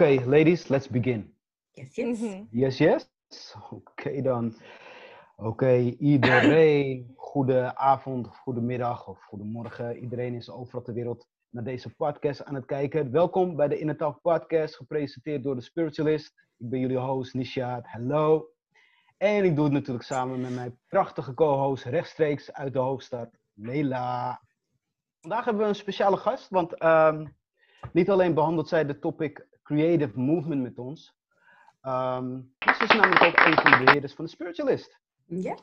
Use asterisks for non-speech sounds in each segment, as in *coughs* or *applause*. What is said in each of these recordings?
Oké, ladies, let's begin. Yes, yes. Mhm. Yes, yes? Oké dan. Oké, iedereen, *laughs* goede avond, of goede middag of goedemorgen. Iedereen is overal ter wereld naar deze podcast aan het kijken. Welkom bij de Inner Talk podcast, gepresenteerd door de Spiritualist. Ik ben jullie host Nishaad, hallo. En ik doe het natuurlijk samen met mijn prachtige co-host rechtstreeks uit de hoofdstad, Leila. Vandaag hebben we een speciale gast, want ehm, niet alleen behandelt zij de topic Creative Movement met ons, Ehm ze is namelijk ook een van de beheerders van de Spiritualist. Ja.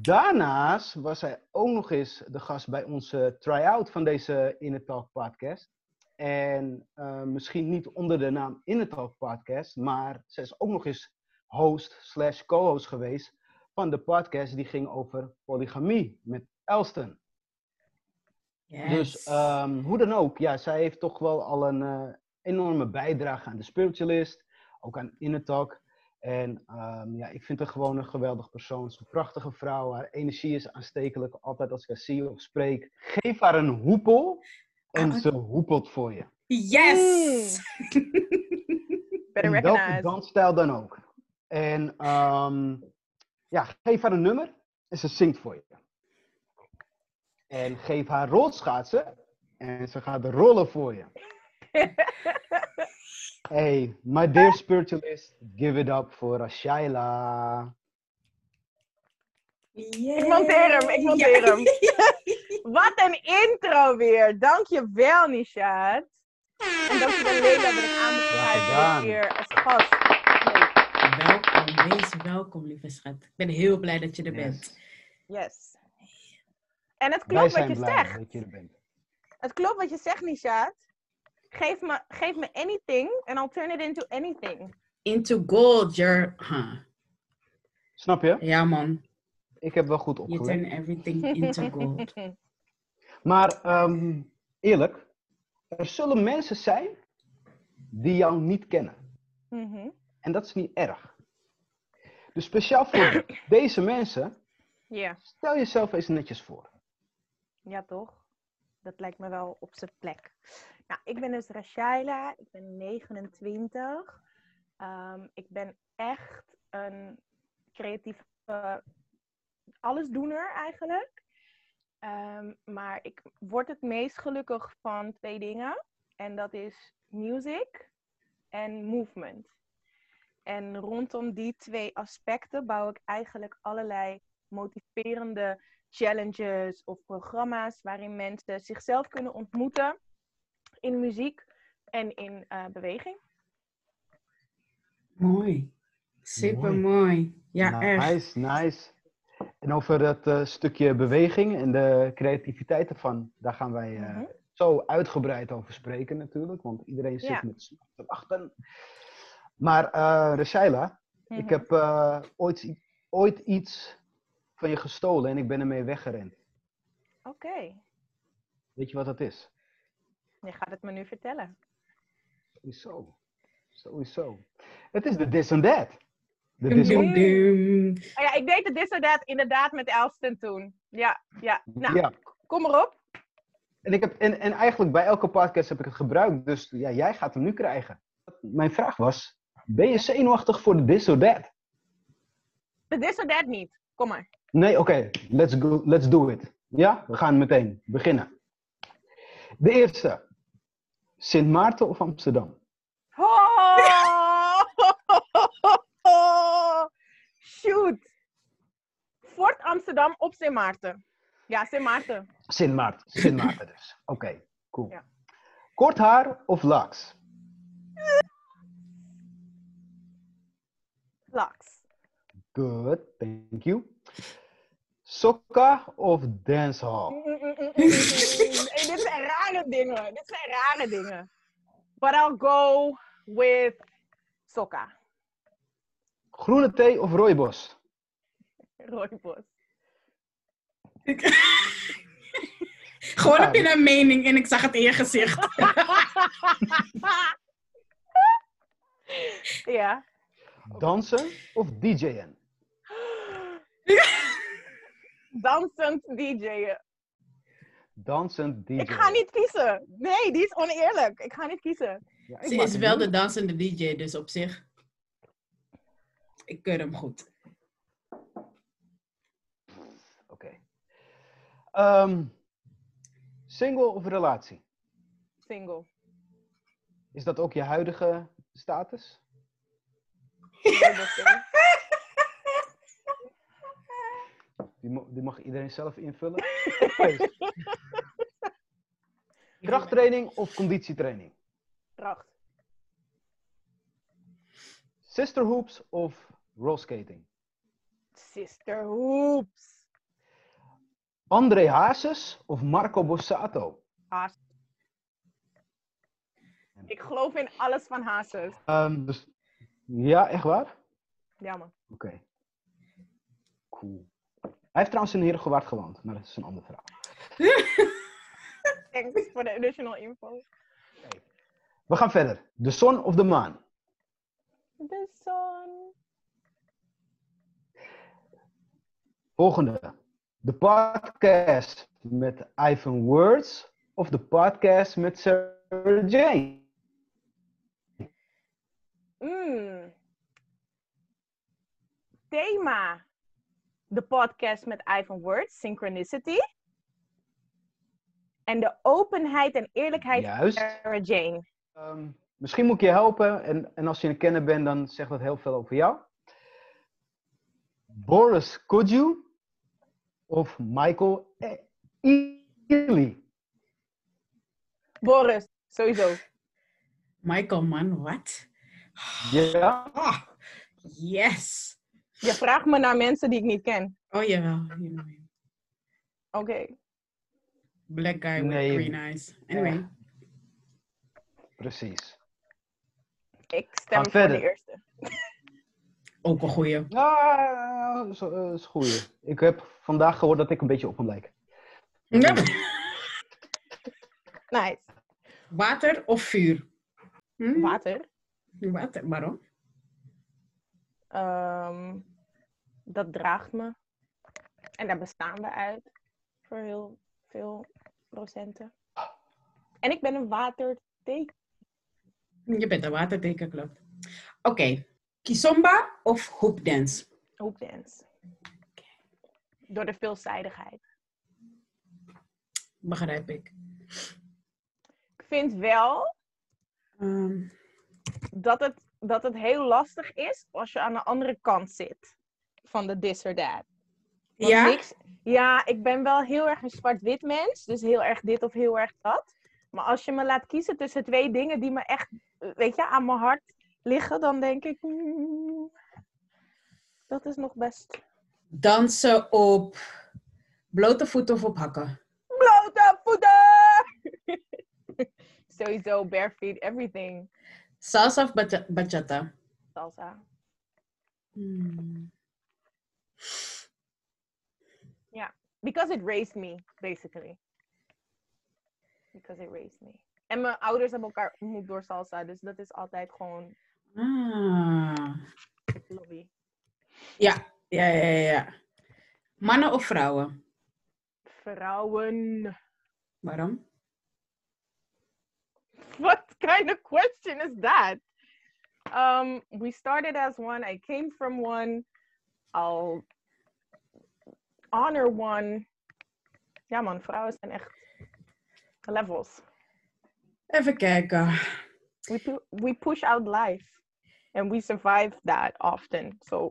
Daarnaast was hij ook nog eens de gast bij onze try-out van deze Inner Talk podcast. En eh, misschien niet onder de naam Inner Talk podcast, maar ze is ook nog eens host slash co-host geweest van de podcast die ging over polygamie met Elston. Yes. Dus ehm, hoe dan ook, ja, zij heeft toch wel al een eh, enorme bijdrage aan de Spiritualist, ook aan Inner Talk. En ehm, ja, ik vind haar gewoon een geweldig persoon. Ze is een prachtige vrouw. Haar energie is aanstekelijk. Altijd als ik haar zie of spreek. Geef haar een hoepel en Ah, ze hoepelt voor je. Yes! *laughs* Better in welke recognize. dansstijl dan ook. En ehm, ja, geef haar een nummer en ze zingt voor je. En geef haar rolschaatsen en ze gaat rollen voor je. *laughs* Hey, my dear spiritualist, give it up voor Rashaila. Ik monteer hem, ik monteer hem. *laughs* Wat een intro weer. Dankjewel, Nishaad. En dankjewel, Leila, dat ik keer als gast. Nee. Welkom, wees welkom, lieve schat. Ik ben heel blij dat je er Yes. bent. Yes. En het Wij klopt wat zijn je blij zegt. dat je er bent. Het klopt wat je zegt, Nishaad. Geef me, geef me anything and I'll turn it into anything. Into gold, you're... Huh. Snap je? Ja, man. Ik heb wel goed You opgelet. turn everything into gold. *laughs* Maar ehm, eerlijk, er zullen mensen zijn die jou niet kennen. Mhm. En dat is niet erg. Dus speciaal voor *coughs* deze mensen, Ja, stel jezelf eens netjes voor. ja toch? Dat lijkt me wel op zijn plek. Nou, ik ben dus Rashaila, ik ben 29. Ehm, ik ben echt een creatieve allesdoener eigenlijk. Ehm, maar ik word het meest gelukkig van twee dingen. En dat is music en movement. En rondom die twee aspecten bouw ik eigenlijk allerlei motiverende challenges of programma's waarin mensen zichzelf kunnen ontmoeten in muziek en in eh, beweging. Mooi. Super mooi. Ja, echt. nice, nice. En over dat eh, stukje beweging en de creativiteit ervan, daar gaan wij eh, Mhm. zo uitgebreid over spreken natuurlijk. Want iedereen zit Ja. met smaak te wachten. Maar uh, Rashaila, ik Mhm. heb eh, ooit, ooit iets van je gestolen en ik ben ermee weggerend. Oké, Weet je wat dat is? Je gaat het me nu vertellen. Sowieso. Sowieso. Het is de this and that. De this and dum. Oh ja, ik deed het this or that inderdaad met Elston toen. Ja, ja. Nou, Ja. kom erop. En, ik heb, en, en eigenlijk bij elke podcast heb ik het gebruikt. Dus ja, jij gaat hem nu krijgen. Mijn vraag was, ben je zenuwachtig voor de this or that? De this or that niet. Kom maar. Nee, oké. let's, go, let's do it. Ja, we gaan meteen beginnen. De eerste. Sint Maarten of Amsterdam? Oh! *laughs* Shoot. Fort Amsterdam op Sint Maarten. Ja, Sint Maarten. Sint Maarten. Sint Maarten dus. *laughs* Oké, cool. Ja. Kort haar of laks? Laks. Good, thank you. Sokka of dancehall? Mm, mm, mm. Hey, dit zijn rare dingen. Dit zijn rare dingen. But I'll go with Sokka. Groene thee of rooibos? Rooibos. Gewoon heb je een mening en ik zag het in je gezicht. *laughs* ja. Dansen of DJ'en? *laughs* Dansend DJ'en. Dansend DJ. Ik ga niet kiezen. Nee, die is oneerlijk. Ik ga niet kiezen. Ja, Ze is wel de dansende DJ, dus op zich. Ik keur hem goed. Oké. Ehm, single of relatie? Single. Is dat ook je huidige status? *laughs* Die, mo- die mag iedereen zelf invullen. *laughs* Oké. Krachttraining of conditietraining? Kracht. Sister hoops of rollskating? Sister Hoops. André Hazes of Marco Borsato? Haas. Ik geloof in alles van Hazes. Ehm, dus, ja, echt waar? Ja man. Oké. Cool. Hij heeft trouwens in Herengewaard gewoond, maar dat is een ander verhaal. Thanks voor de additional info. We gaan verder. De zon of de maan? De zon. Volgende. De podcast met Ivan Words of de podcast met Sarah Jane? Mm. Thema. De podcast met Ivan Words, Synchronicity. En de openheid en eerlijkheid van Juist. Sarah Jane. Ehm, misschien moet ik je helpen en, en als je een kenner bent, dan zegt dat heel veel over jou. Boris Kodju of Michael E- Ealy? Boris, sowieso. Michael, man, wat? Ja? Ah, yes. Je vraagt me naar mensen die ik niet ken. Oh, jawel. him. Oké. Black guy with Nee. green eyes. Anyway. Precies. Ik Gaan stem voor verder. de eerste. Ook een goeie. Ja, dat is, eh, is goeie. Ik heb vandaag gehoord dat ik een beetje op hem lijk. Ja. Nice. Water of vuur? Hm? Water. Water, waarom? Ehm, dat draagt me. En daar bestaan we uit. Voor heel veel procenten. En ik ben een waterteken. Je bent een waterteken, klopt. Oké. Kizomba of hoopdance? Hoopdance. Door de veelzijdigheid. Begrijp ik. Ik vind wel Ehm, dat het, dat het heel lastig is als je aan de andere kant zit. Van de this or that. Want ja? niks- ja, ik ben wel heel erg een zwart-wit mens. Dus heel erg dit of heel erg dat. Maar als je me laat kiezen tussen twee dingen die me echt, weet je, aan mijn hart liggen, dan denk ik. mm, dat is nog best. Dansen op blote voeten of op hakken? Blote voeten! *laughs* Sowieso, bare feet, everything. Salsa of bacha- bachata? Salsa. Hmm. Because it raised me, basically. Because it raised me. En mijn ouders hebben elkaar ontmoet door salsa, dus dat is altijd gewoon Ah. lobby. Ja, ja, ja, ja, ja. Mannen of vrouwen? Vrouwen. Waarom? What *laughs* kind of question is that? Um, we started as one. I came from one. I'll honor one. Ja man, vrouwen zijn echt levels. Even kijken. We, pu- we push out life. And we survive that often. So,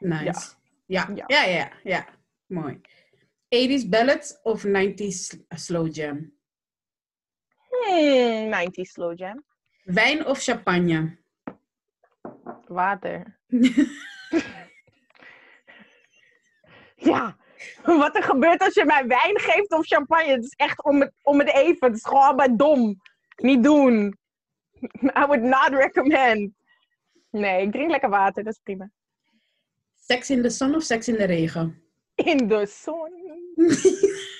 Nice. Ja, Ja. ja, ja, ja. Mooi. 80s ballads of 90s slow jam? Hmm, 90 slow jam. Wijn of champagne? Water. *laughs* Ja, wat er gebeurt als je mij wijn geeft of champagne. Het is echt om het, om het even. Het is gewoon allemaal dom. Niet doen. I would not recommend. Nee, ik drink lekker water. Dat is prima. Seks in de zon of seks in de regen? In de zon. *laughs*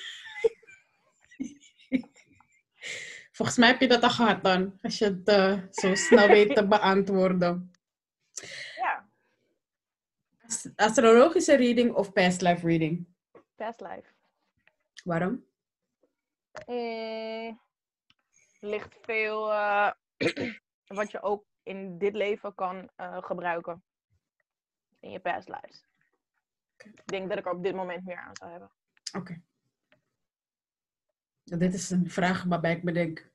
Volgens mij heb je dat al gehad dan, als je het eh, zo snel weet te *laughs* beantwoorden. Ja, Ast- Astrologische reading of past life reading? past life. Waarom? Mm, ligt veel eh, *clears throat* wat je ook in dit leven kan eh, gebruiken. In je past lives. Ik denk dat ik er op dit moment meer aan zou hebben. Oké. Dit is een vraag waarbij ik bedenk.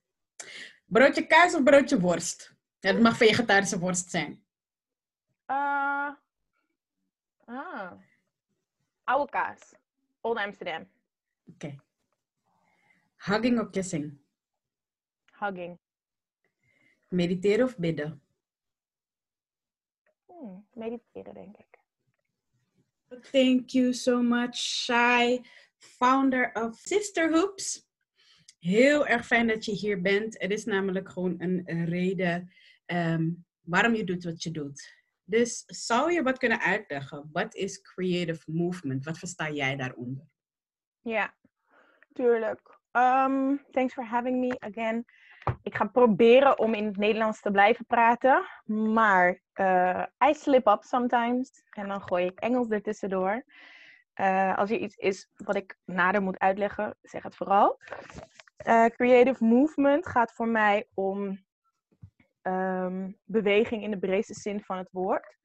Broodje kaas of broodje worst? Het mag vegetarische worst zijn. Eh, ah. Oude kaas. Old Amsterdam. Oké. Hugging of kissing? Hugging. Mediteren of bidden? Hmm, mediteren, denk ik. Thank you so much, Shai, founder of Sister Hoops. Heel erg fijn dat je hier bent. Er is namelijk gewoon een reden ehm, waarom je doet wat je doet. Dus zou je wat kunnen uitleggen? Wat is creative movement? Wat versta jij daaronder? Ja, tuurlijk. Um, thanks for having me again. Ik ga proberen om in het Nederlands te blijven praten, maar uh, I slip up sometimes en dan gooi ik Engels ertussendoor. Uh, als er iets is wat ik nader moet uitleggen, zeg het vooral. Uh, creative movement gaat voor mij om um, beweging in de breedste zin van het woord.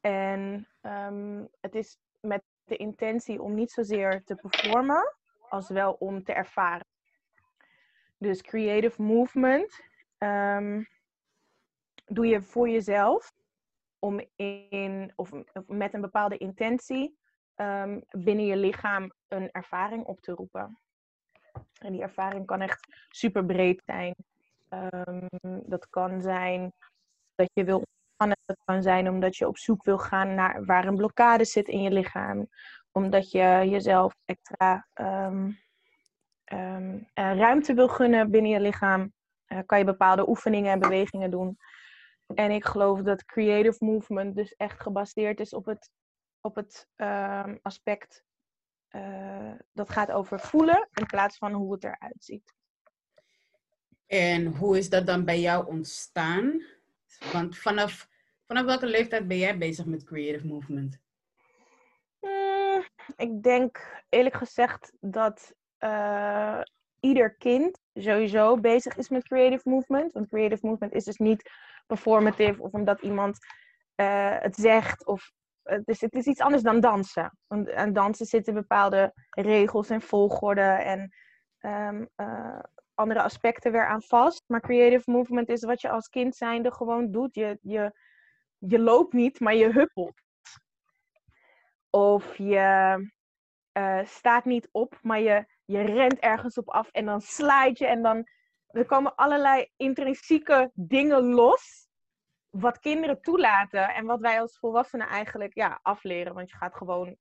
En um, het is met de intentie om niet zozeer te performen, als wel om te ervaren. Dus creative movement um, doe je voor jezelf om in, of, met een bepaalde intentie binnen je lichaam een ervaring op te roepen. En die ervaring kan echt super breed zijn. Um, dat kan zijn dat je wil ontspannen. Dat kan zijn omdat je op zoek wil gaan naar waar een blokkade zit in je lichaam. Omdat je jezelf extra um, um, uh, ruimte wil gunnen binnen je lichaam. Uh, kan je bepaalde oefeningen en bewegingen doen. En ik geloof dat creative movement dus echt gebaseerd is op het, op het aspect uh, dat gaat over voelen in plaats van hoe het eruit ziet. En hoe is dat dan bij jou ontstaan? Want vanaf, vanaf welke leeftijd ben jij bezig met creative movement? Mm, ik denk eerlijk gezegd dat uh, ieder kind sowieso bezig is met creative movement. Want creative movement is dus niet performative of omdat iemand uh, het zegt. Of, dus het is iets anders dan dansen. Want aan dansen zitten bepaalde regels en volgorde en um, uh, andere aspecten weer aan vast. Maar creative movement is wat je als kind zijnde gewoon doet. Je, je, je loopt niet, maar je huppelt. Of je uh, staat niet op, maar je, je rent ergens op af en dan slide je. En dan er komen allerlei intrinsieke dingen los. Wat kinderen toelaten en wat wij als volwassenen eigenlijk ja, afleren. Want je gaat gewoon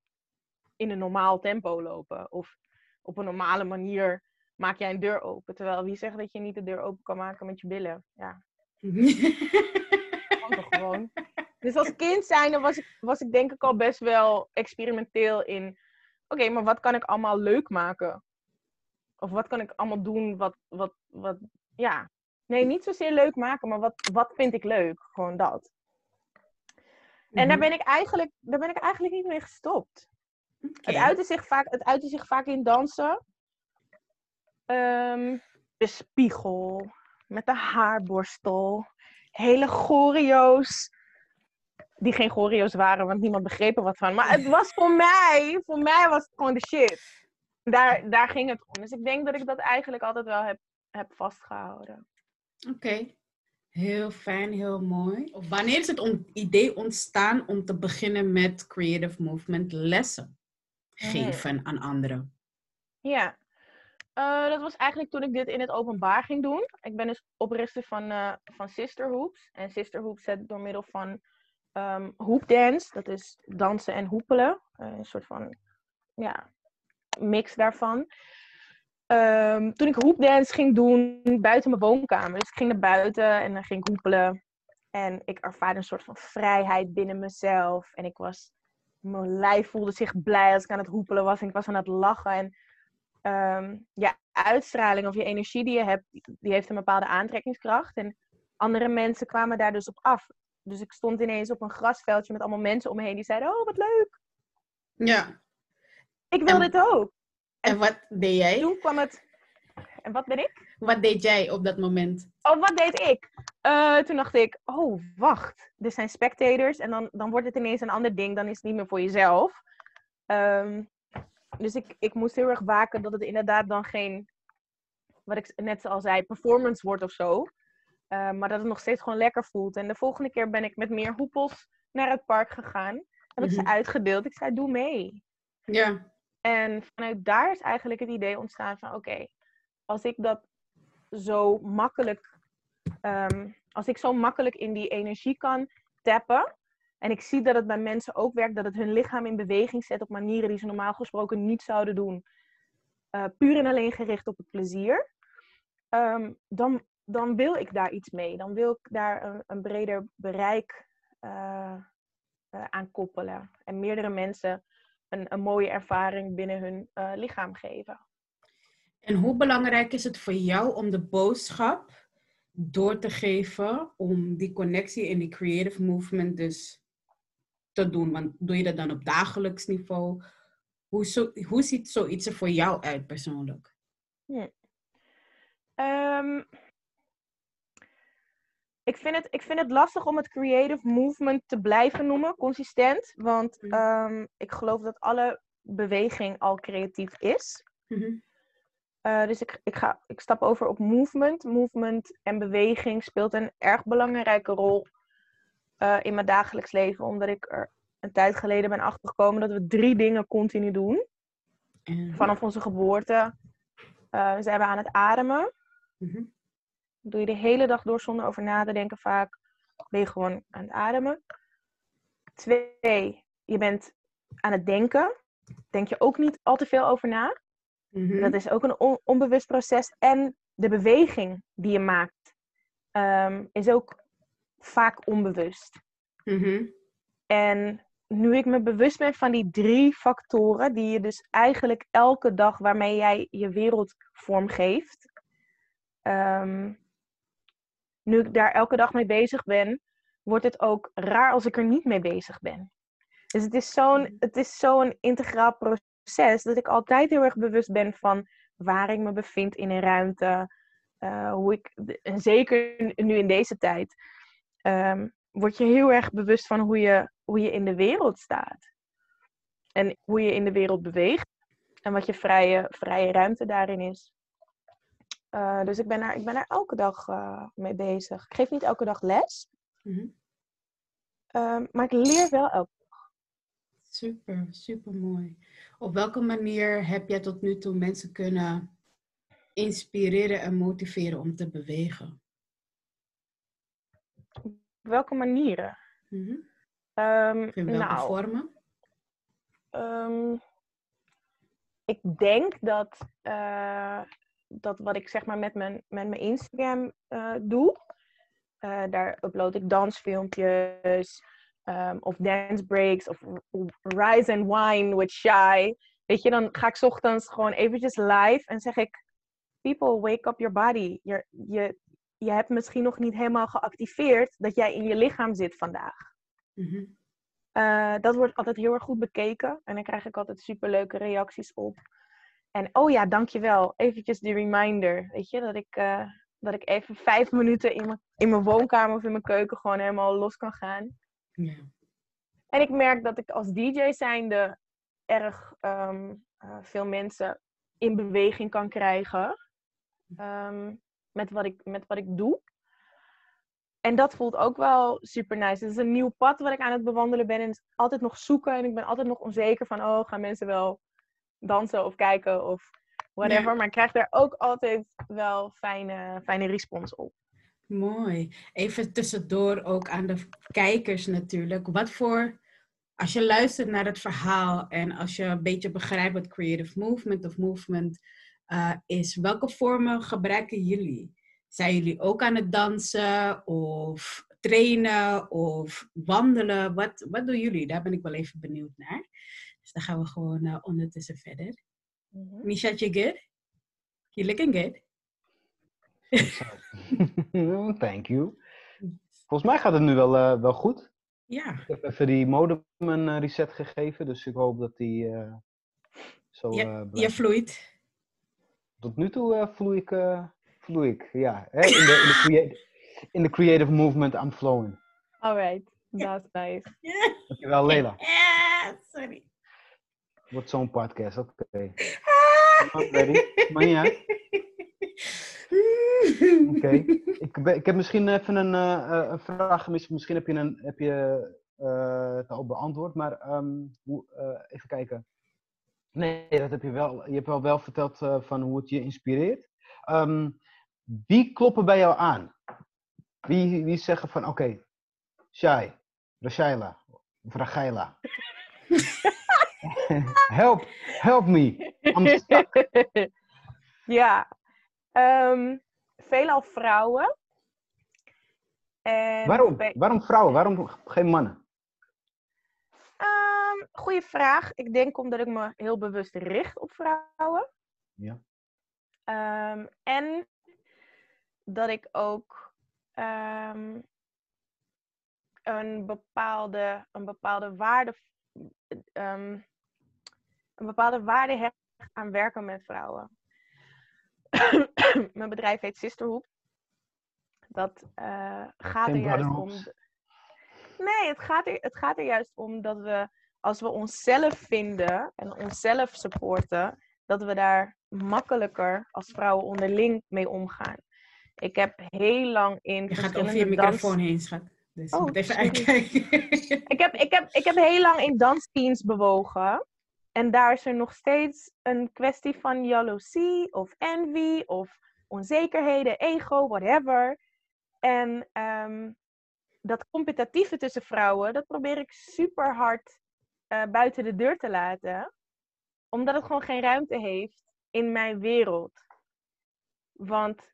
in een normaal tempo lopen. Of op een normale manier maak jij een deur open. Terwijl wie zegt dat je niet de deur open kan maken met je billen? Ja. *laughs* toch gewoon. Dus als kind zijnde was ik, was ik denk ik al best wel experimenteel in... Oké, maar wat kan ik allemaal leuk maken? Of wat kan ik allemaal doen wat... wat, wat ja. Nee, niet zozeer leuk maken, maar wat, wat vind ik leuk? Gewoon dat. En mm-hmm. daar, ben ik eigenlijk, daar ben ik eigenlijk niet mee gestopt. Okay. Het, uitte zich vaak, het uitte zich vaak in dansen. Um, de spiegel. Met de haarborstel. Hele choreo's. Die geen choreo's waren, want niemand begreep er wat van. Maar het *laughs* was voor mij, voor mij was het gewoon de shit. Daar, daar ging het om. Dus ik denk dat ik dat eigenlijk altijd wel heb, heb vastgehouden. Oké. Okay. Heel fijn, heel mooi. Wanneer is het idee ontstaan om te beginnen met Creative Movement lessen geven aan anderen? Ja, uh, dat was eigenlijk toen ik dit in het openbaar ging doen. Ik ben dus oprichter van, uh, van Sister Hoops. En Sister Hoops zet door middel van um, hoopdance, dat is dansen en hoepelen. Uh, een soort van ja, mix daarvan. Um, toen ik hoopdance ging doen buiten mijn woonkamer. Dus ik ging naar buiten en dan ging ik hoepelen. En ik ervaarde een soort van vrijheid binnen mezelf. En ik was, mijn lijf voelde zich blij als ik aan het hoepelen was. En ik was aan het lachen. En um, je uitstraling of je energie die je hebt, die heeft een bepaalde aantrekkingskracht. En andere mensen kwamen daar dus op af. Dus ik stond ineens op een grasveldje met allemaal mensen om me heen die zeiden: Oh, wat leuk! Ja. Ik wil en, dit ook. En, wat ben jij? Toen kwam het. En wat ben ik? Wat deed jij op dat moment? Oh, wat deed ik? Uh, toen dacht ik, oh, wacht. Er zijn spectators en dan, dan wordt het ineens een ander ding. Dan is het niet meer voor jezelf. Um, dus ik, ik moest heel erg waken dat het inderdaad dan geen, wat ik net al zei, performance wordt of zo. Uh, maar dat het nog steeds gewoon lekker voelt. En de volgende keer ben ik met meer hoepels naar het park gegaan. Heb ik ze mhm. uitgedeeld. Ik zei, doe mee. Ja. En vanuit daar is eigenlijk het idee ontstaan van, oké, als ik dat zo makkelijk, um, als ik zo makkelijk in die energie kan tappen, en ik zie dat het bij mensen ook werkt, dat het hun lichaam in beweging zet op manieren die ze normaal gesproken niet zouden doen. Uh, puur en alleen gericht op het plezier. Um, dan, dan wil ik daar iets mee. Dan wil ik daar een, een breder bereik uh, aan koppelen. En meerdere mensen een, een mooie ervaring binnen hun lichaam geven. En hoe belangrijk is het voor jou om de boodschap door te geven om die connectie in die creative movement dus te doen? Want doe je dat dan op dagelijks niveau? Hoe, zo, hoe ziet zoiets er voor jou uit persoonlijk? Hm. Um, ik, vind het, ik vind het lastig om het creative movement te blijven noemen, consistent. Want um, ik geloof dat alle beweging al creatief is. Mm uh, dus ik, ik, ga, ik stap over op movement. Movement en beweging speelt een erg belangrijke rol uh, in mijn dagelijks leven, omdat ik er een tijd geleden ben achtergekomen dat we drie dingen continu doen. Vanaf onze geboorte. Uh, we zijn aan het ademen. Doe je de hele dag door zonder over na te denken vaak. Ben je gewoon aan het ademen. Twee, je bent aan het denken. Denk je ook niet al te veel over na. Mm Dat is ook een onbewust proces. En de beweging die je maakt um, is ook vaak onbewust. Mm En nu ik me bewust ben van die drie factoren, die je dus eigenlijk elke dag waarmee jij je wereld vormgeeft, um, nu ik daar elke dag mee bezig ben, wordt het ook raar als ik er niet mee bezig ben. Dus het is zo'n, het is zo'n integraal proces dat ik altijd heel erg bewust ben van waar ik me bevind in een ruimte. Uh, hoe ik, en zeker nu in deze tijd, um, word je heel erg bewust van hoe je, hoe je in de wereld staat. En hoe je in de wereld beweegt. En wat je vrije, vrije ruimte daarin is. Uh, dus ik ben, daar, ik ben daar elke dag uh, mee bezig. Ik geef niet elke dag les. Mm -hmm. uh, maar ik leer wel elke dag. Super, super mooi. Op welke manier heb jij tot nu toe mensen kunnen inspireren en motiveren om te bewegen? Op welke manieren? Mm -hmm. um, In welke nou, vormen? Um, ik denk dat, uh, dat wat ik zeg maar met mijn, met mijn Instagram uh, doe, uh, daar upload ik dansfilmpjes um, of dance breaks of rise and wine with shy. Weet je, dan ga ik ochtends gewoon eventjes live en zeg ik, people, wake up your body. Je, je, je hebt misschien nog niet helemaal geactiveerd dat jij in je lichaam zit vandaag. Mm-hmm. uh, dat wordt altijd heel erg goed bekeken en dan krijg ik altijd superleuke reacties op. En oh ja, dankjewel. Eventjes die reminder, weet je, dat ik, uh, dat ik even vijf minuten in mijn, in mijn woonkamer of in mijn keuken gewoon helemaal los kan gaan. Ja. En ik merk dat ik als DJ zijnde erg um, uh, veel mensen in beweging kan krijgen. Um, met wat ik, met wat ik doe. En dat voelt ook wel super nice. Het is een nieuw pad wat ik aan het bewandelen ben. En het is altijd nog zoeken. En ik ben altijd nog onzeker van, oh, gaan mensen wel dansen of kijken of whatever. Maar ik krijg daar ook altijd wel fijne, fijne respons op. Mooi. Even tussendoor ook aan de kijkers natuurlijk. Wat voor, als je luistert naar het verhaal en als je een beetje begrijpt wat creative movement of movement uh, is welke vormen gebruiken jullie? Zijn jullie ook aan het dansen of trainen of wandelen? Wat, wat doen jullie? Daar ben ik wel even benieuwd naar. Dus dan gaan we gewoon uh, ondertussen verder. Mm -hmm. Misha, you good? You looking good? *laughs* Thank you. Volgens mij gaat het nu wel, uh, wel goed. Ja. Ik heb even die modem een reset gegeven, dus ik hoop dat die uh, zo. Ja, je vloeit tot nu toe uh, vloei, ik, uh, vloei ik, ja. Hè? In, de, in, de in de creative movement, I'm flowing. Alright, that's nice. *laughs* Dankjewel, Leila. Ja, sorry. Wordt zo'n podcast, oké. Ah. Ready? Maar. *laughs* Oké. Ik, ik heb misschien even een, eh, eh, een vraag gemist. Misschien heb je, een, heb je eh, het al beantwoord. Maar ehm, hoe, even kijken. Nee, dat heb je wel. Je hebt wel, wel verteld van hoe het je inspireert. Ehm, wie kloppen bij jou aan? Wie, wie zeggen van oké, Shai, Rashaila, of Rachaila. *laughs* *laughs* help, help me. I'm stuck. *laughs* ja, ehm, veelal vrouwen. En Waarom? bij- Waarom vrouwen? Waarom geen mannen? Ehm, goeie vraag. Ik denk omdat ik me heel bewust richt op vrouwen. Ja. Ehm, en dat ik ook een, bepaalde, een bepaalde waarde een bepaalde waarde hecht aan werken met vrouwen. *coughs* Mijn bedrijf heet Sisterhood. Dat eh, gaat Geen er juist om. Nee, het gaat, er, het gaat er juist om dat we, als we onszelf vinden en onszelf supporten, dat we daar makkelijker als vrouwen onderling mee omgaan. Ik heb heel lang in Je gaat over je verschillende dans... microfoon heen, schat. Dus Oh, moet even uitkijken. Ik heb, ik, heb, ik heb heel lang in dansteams bewogen. En daar is er nog steeds een kwestie van jaloezie of envy of onzekerheden, ego, whatever. En ehm, dat competitieve tussen vrouwen, dat probeer ik super hard eh, buiten de deur te laten. Omdat het gewoon geen ruimte heeft in mijn wereld. Want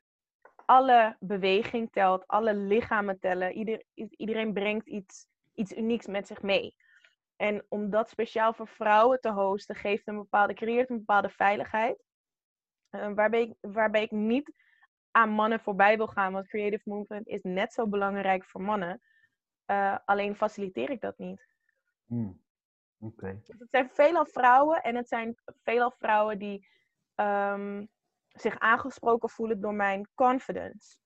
alle beweging telt, alle lichamen tellen. Ieder, iedereen brengt iets, iets unieks met zich mee. En om dat speciaal voor vrouwen te hosten, geeft een bepaalde, creëert een bepaalde veiligheid. eh, waarbij, ik, waarbij ik niet aan mannen voorbij wil gaan. Want creative movement is net zo belangrijk voor mannen. Eh, alleen faciliteer ik dat niet. Dus het zijn veelal vrouwen en het zijn veelal vrouwen die ehm, zich aangesproken voelen door mijn confidence.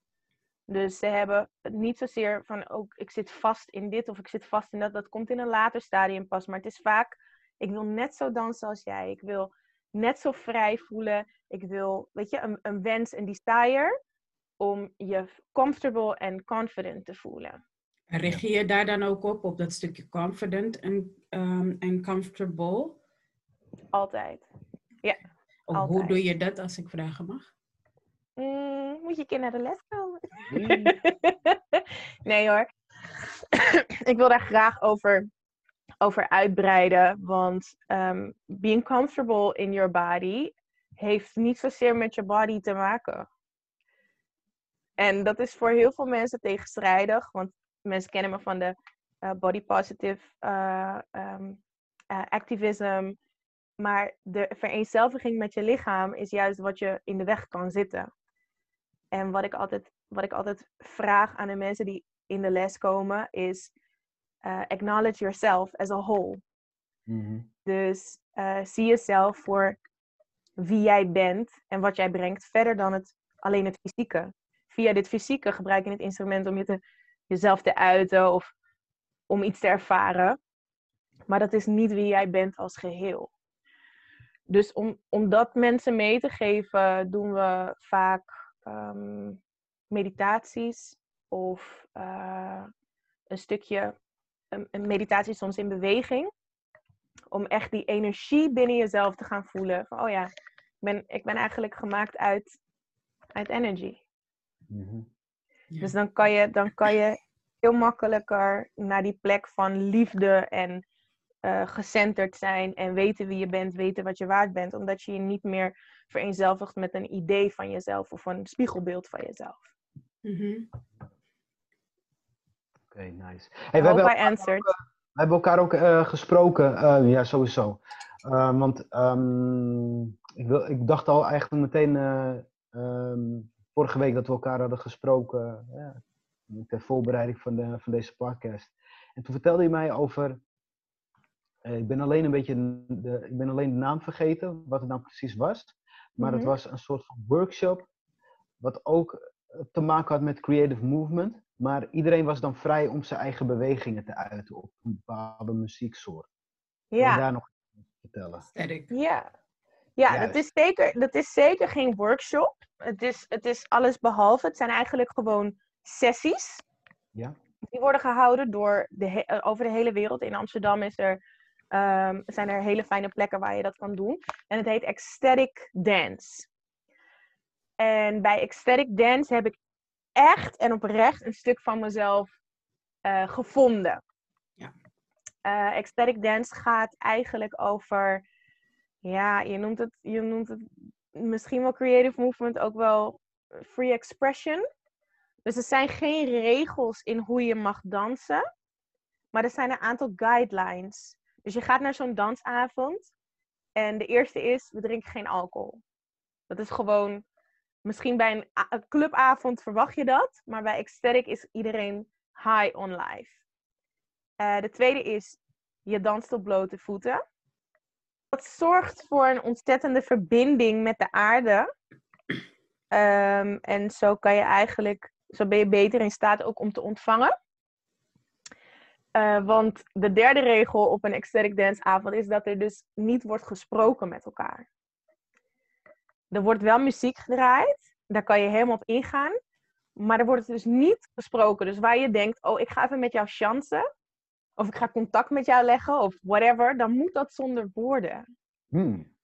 Dus ze hebben het niet zozeer van ook ik zit vast in dit of ik zit vast in dat. Dat komt in een later stadium pas. Maar het is vaak, ik wil net zo dansen als jij. Ik wil net zo vrij voelen. Ik wil, weet je, een, een wens, een desire om je comfortable en confident te voelen. Richt je daar dan ook op, op dat stukje confident en, ehm, comfortable? Altijd. Of hoe doe je dat, als ik vragen mag? Mm, moet je een keer naar de les komen? *laughs* Nee hoor. *clears throat* ik wil daar graag over, over uitbreiden. Want ehm, being comfortable in your body heeft niet zozeer met je body te maken. En dat is voor heel veel mensen tegenstrijdig. Want mensen kennen me van de eh, body positive eh, ehm, eh, activism. Maar de vereenzelviging met je lichaam is juist wat je in de weg kan zitten. En wat ik altijd, wat ik altijd vraag aan de mensen die in de les komen is eh, acknowledge yourself as a whole. Mhm. Dus eh, zie jezelf voor wie jij bent en wat jij brengt, verder dan het, alleen het fysieke. Via dit fysieke gebruik je het instrument om je te, jezelf te uiten of om iets te ervaren. Maar dat is niet wie jij bent als geheel. Dus om, om dat mensen mee te geven, doen we vaak ehm, meditaties of eh, een stukje een, een meditatie soms in beweging. Om echt die energie binnen jezelf te gaan voelen. Van, oh ja, ik ben, ik ben eigenlijk gemaakt uit, uit energy. Mhm. Ja. Dus dan kan, je, dan kan je heel makkelijker naar die plek van liefde en eh gecenterd zijn. En weten wie je bent, weten wat je waard bent. Omdat je je niet meer vereenzelvigt met een idee van jezelf of een spiegelbeeld van jezelf. Mhm. Oké, nice. Hey, I we, hebben, answered. we hebben elkaar ook eh, gesproken. eh, ja, sowieso. Eh, want ehm, ik, wil, ik dacht al eigenlijk meteen eh, ehm, vorige week dat we elkaar hadden gesproken. ja, ter voorbereiding van, de, van deze podcast. En toen vertelde je mij over. eh, ik ben alleen een beetje de, ik ben alleen de naam vergeten, wat het nou precies was. Maar het Mhm. was een soort van workshop wat ook te maken had met creative movement. Maar iedereen was dan vrij om zijn eigen bewegingen te uiten op een bepaalde muzieksoort. Wil je Ja, daar nog iets over vertellen? Sterk. ja. Ja, dat is, zeker, dat is zeker geen workshop. Het is, het is alles behalve. Het zijn eigenlijk gewoon sessies. Ja? Die worden gehouden door de he- eh, over de hele wereld. In Amsterdam is er, ehm, zijn er hele fijne plekken waar je dat kan doen. En het heet Ecstatic Dance. En bij Ecstatic Dance heb ik echt en oprecht een stuk van mezelf eh, gevonden. Ja. Eh, Ecstatic Dance gaat eigenlijk over, ja, je noemt het, je noemt het misschien wel creative movement, ook wel free expression. Dus er zijn geen regels in hoe je mag dansen, maar er zijn een aantal guidelines. Dus je gaat naar zo'n dansavond en de eerste is, we drinken geen alcohol. Dat is gewoon, misschien bij een, clubavond verwacht je dat, maar bij Ecstatic is iedereen high on life. Eh, de tweede is, je danst op blote voeten. Dat zorgt voor een ontzettende verbinding met de aarde. Ehm, en zo kan je eigenlijk, zo ben je beter in staat ook om te ontvangen. Eh, want de derde regel op een ecstatic dance avond is dat er dus niet wordt gesproken met elkaar. Er wordt wel muziek gedraaid, daar kan je helemaal op ingaan. Maar er wordt dus niet gesproken. Dus waar je denkt, oh, ik ga even met jou chansen. Of ik ga contact met jou leggen, of whatever. Dan moet dat zonder woorden. Hmm.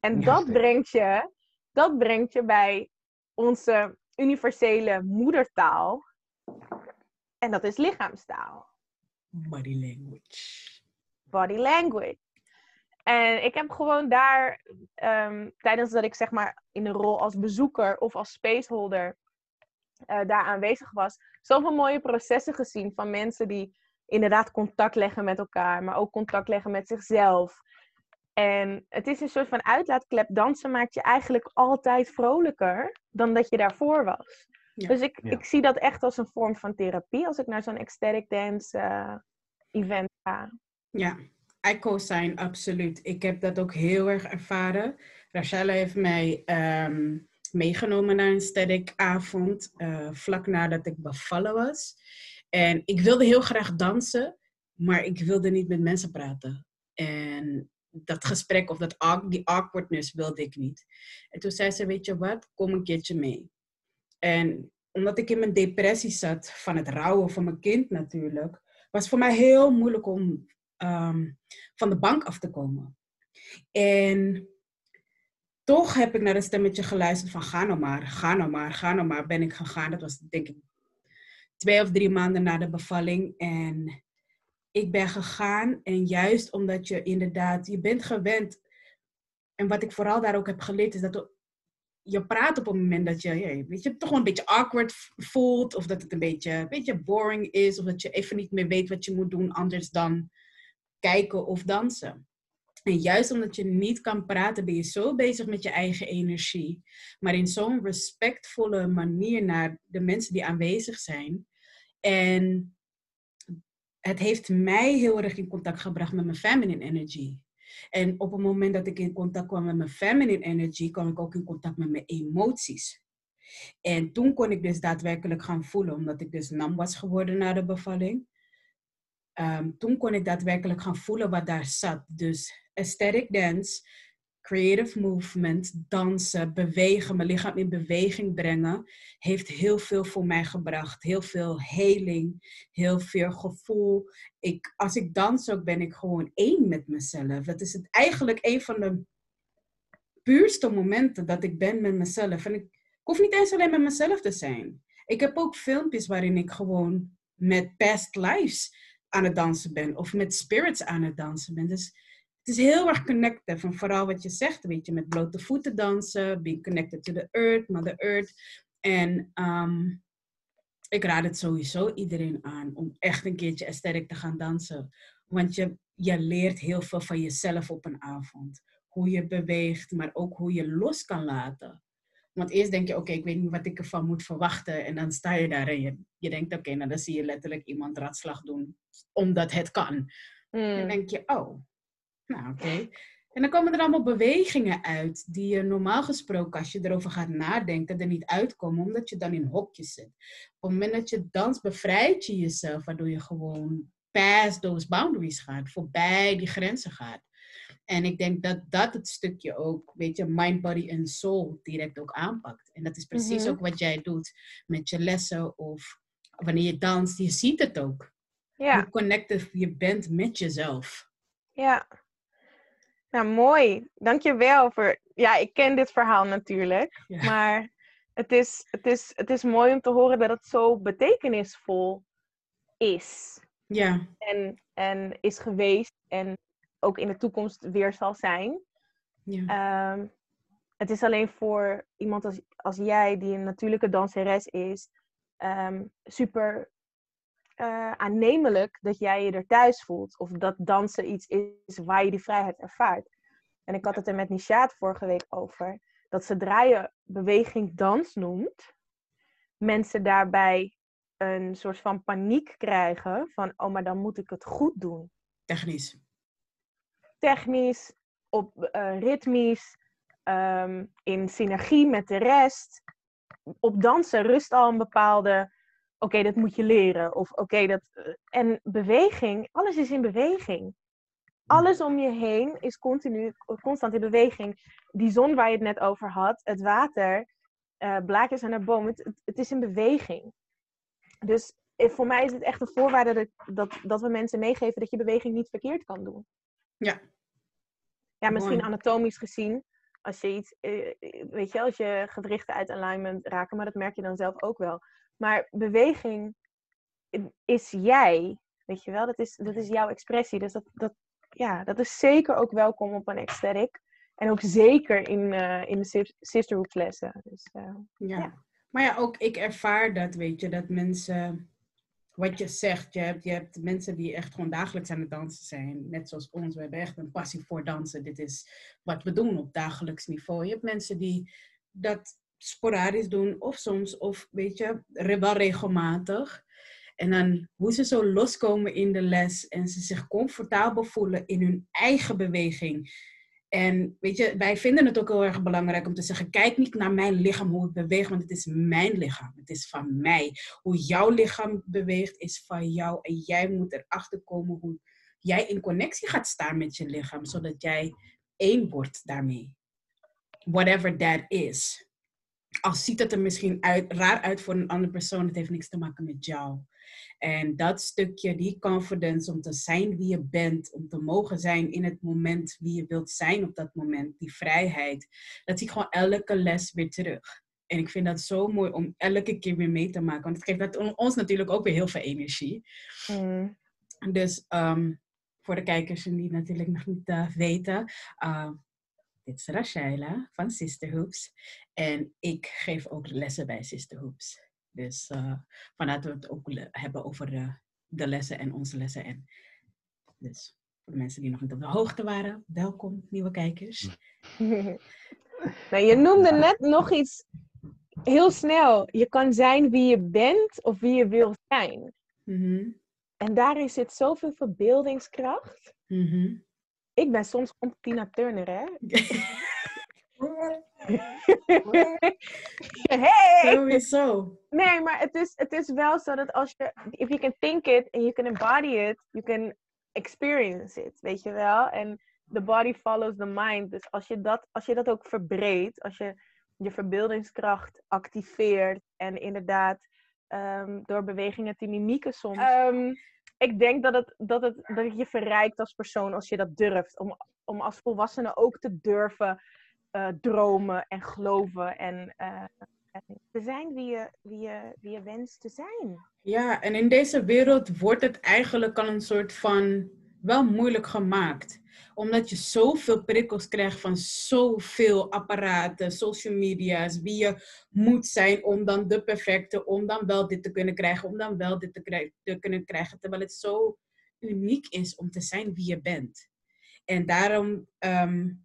En Ja, dat brengt, je, dat brengt je bij onze universele moedertaal. En dat is lichaamstaal. Body language. Body language. En ik heb gewoon daar, ehm, tijdens dat ik zeg maar in de rol als bezoeker of als spaceholder eh, daar aanwezig was, zoveel mooie processen gezien van mensen die inderdaad contact leggen met elkaar, maar ook contact leggen met zichzelf. En het is een soort van uitlaatklep. Dansen maakt je eigenlijk altijd vrolijker dan dat je daarvoor was. Ja. Dus ik, Ja. ik zie dat echt als een vorm van therapie als ik naar zo'n ecstatic dance eh, event ga. Ja, I co-sign absoluut. Ik heb dat ook heel erg ervaren. Rachelle heeft mij ehm, meegenomen naar een static avond, eh, vlak nadat ik bevallen was. En ik wilde heel graag dansen, maar ik wilde niet met mensen praten. En dat gesprek of dat, die awkwardness wilde ik niet. En toen zei ze, weet je wat, kom een keertje mee. En omdat ik in mijn depressie zat van het rouwen van mijn kind natuurlijk, was voor mij heel moeilijk om ehm, van de bank af te komen. En toch heb ik naar een stemmetje geluisterd van ga nou maar, ga nou maar, ga nou maar. Ben ik gegaan. Dat was denk ik twee of drie maanden na de bevalling. En ik ben gegaan en juist omdat je inderdaad, je bent gewend. En wat ik vooral daar ook heb geleerd is dat je praat op een moment dat je, ja, weet je, toch wel een beetje awkward voelt. Of dat het een beetje, een beetje boring is. Of dat je even niet meer weet wat je moet doen anders dan kijken of dansen. En juist omdat je niet kan praten, ben je zo bezig met je eigen energie. Maar in zo'n respectvolle manier naar de mensen die aanwezig zijn. En het heeft mij heel erg in contact gebracht met mijn feminine energy. En op het moment dat ik in contact kwam met mijn feminine energy, kwam ik ook in contact met mijn emoties. En toen kon ik dus daadwerkelijk gaan voelen, omdat ik dus nam was geworden na de bevalling. Ehm, toen kon ik daadwerkelijk gaan voelen wat daar zat. Dus aesthetic dance, creative movement, dansen, bewegen, mijn lichaam in beweging brengen, heeft heel veel voor mij gebracht. Heel veel heling, heel veel gevoel. Ik, als ik dans ook, ben ik gewoon één met mezelf. Dat is het eigenlijk een van de puurste momenten dat ik ben met mezelf. En ik, ik hoef niet eens alleen met mezelf te zijn. Ik heb ook filmpjes waarin ik gewoon met past lives aan het dansen ben. Of met spirits aan het dansen ben. Dus het is heel erg connected. En vooral wat je zegt, weet je, met blote voeten dansen. Being connected to the earth, mother earth. En ehm, ik raad het sowieso iedereen aan om echt een keertje aesthetic te gaan dansen. Want je, je leert heel veel van jezelf op een avond. Hoe je beweegt, maar ook hoe je los kan laten. Want eerst denk je, oké, ik weet niet wat ik ervan moet verwachten. En dan sta je daar en je, je denkt, oké, nou dan zie je letterlijk iemand ratslag doen. Omdat het kan. En dan Mm. denk je, oh, nou oké. En dan komen er allemaal bewegingen uit die je normaal gesproken, als je erover gaat nadenken, er niet uitkomen, omdat je dan in hokjes zit. Op het moment dat je dans, bevrijd je jezelf, waardoor je gewoon past those boundaries gaat, voorbij die grenzen gaat. En ik denk dat dat het stukje ook, weet je, mind, body en soul direct ook aanpakt. En dat is precies Mhm. ook wat jij doet met je lessen of wanneer je danst. Je ziet het ook. Ja, Hoe connected je bent met jezelf. ja. Nou, mooi. Dankjewel voor... Ja, ik ken dit verhaal natuurlijk. Ja. Maar het is, het, is, het is mooi om te horen dat het zo betekenisvol is. Ja, En, en is geweest. En ook in de toekomst weer zal zijn. ja. Ehm, het is alleen voor iemand als, als jij, die een natuurlijke danseres is, ehm, super eh, aannemelijk dat jij je er thuis voelt. Of dat dansen iets is waar je die vrijheid ervaart. En ik had het er met Nishaat vorige week over. Dat zodra je beweging dans noemt, mensen daarbij een soort van paniek krijgen. Van, oh, maar dan moet ik het goed doen technisch. Technisch, op eh, ritmisch, ehm, in synergie met de rest. Op dansen rust al een bepaalde, oké, dat moet je leren. Of oké, dat. eh, en beweging, alles is in beweging. Alles om je heen is continu, constant in beweging. Die zon waar je het net over had, het water, eh, blaadjes aan de boom, het, het, is in beweging. Dus voor mij is het echt een voorwaarde dat, dat, dat we mensen meegeven dat je beweging niet verkeerd kan doen. Ja. Ja, misschien Mooi. anatomisch gezien. Als je iets, eh, weet je, als je gewrichten uit alignment raken, maar dat merk je dan zelf ook wel. Maar beweging is jij, weet je wel, dat is, dat is jouw expressie. Dus dat, dat, ja, dat is zeker ook welkom op een ecstatic. En ook zeker in, eh, in de sis- sisterhood lessen. Dus, eh, Ja. Ja. Maar ja, ook ik ervaar dat, weet je, dat mensen, wat je zegt, je hebt, je hebt mensen die echt gewoon dagelijks aan het dansen zijn. Net zoals ons, we hebben echt een passie voor dansen. Dit is wat we doen op dagelijks niveau. Je hebt mensen die dat sporadisch doen, of soms, of weet je, wel regelmatig. En dan hoe ze zo loskomen in de les en ze zich comfortabel voelen in hun eigen beweging. En weet je, wij vinden het ook heel erg belangrijk om te zeggen: kijk niet naar mijn lichaam, hoe het beweegt, want het is mijn lichaam. Het is van mij. Hoe jouw lichaam beweegt, is van jou. En jij moet erachter komen hoe jij in connectie gaat staan met je lichaam, zodat jij één wordt daarmee. Whatever that is. Al ziet het er misschien uit, raar uit voor een andere persoon, het heeft niks te maken met jou. En dat stukje, die confidence om te zijn wie je bent, om te mogen zijn in het moment wie je wilt zijn op dat moment, die vrijheid, dat zie ik gewoon elke les weer terug. En ik vind dat zo mooi om elke keer weer mee te maken, want het geeft dat ons natuurlijk ook weer heel veel energie. mm, Dus ehm, voor de kijkers die natuurlijk nog niet eh, weten, uh, dit is Rashaila van Sisterhoops. En ik geef ook lessen bij Sisterhoops. Dus uh, vandaar dat we het ook hebben over de, de, lessen en onze lessen. En dus voor de mensen die nog niet op de hoogte waren, welkom nieuwe kijkers. *laughs* nou, je noemde net nog iets heel snel. Je kan zijn wie je bent of wie je wil zijn. Mm -hmm. En daarin zit zoveel verbeeldingskracht. Mm -hmm. Ik ben soms gewoon Tina Turner, hè? *laughs* hey! Sowieso. Nee, maar het is, het is wel zo dat als je... If you can think it and you can embody it, you can experience it, weet je wel? En the body follows the mind. Dus als je dat, als je dat ook verbreedt, als je je verbeeldingskracht activeert en inderdaad um, door bewegingen te mimieken soms... Um, ik denk dat het, dat, het, dat het je verrijkt als persoon als je dat durft. Om, om als volwassene ook te durven uh, dromen en geloven. En, uh, te zijn wie je, wie, je, wie je wenst te zijn. Ja, en in deze wereld wordt het eigenlijk al een soort van wel moeilijk gemaakt. Omdat je zoveel prikkels krijgt van zoveel apparaten, social media's, wie je moet zijn om dan de perfecte, om dan wel dit te kunnen krijgen, om dan wel dit te, te kunnen krijgen. Terwijl het zo uniek is om te zijn wie je bent. En daarom um,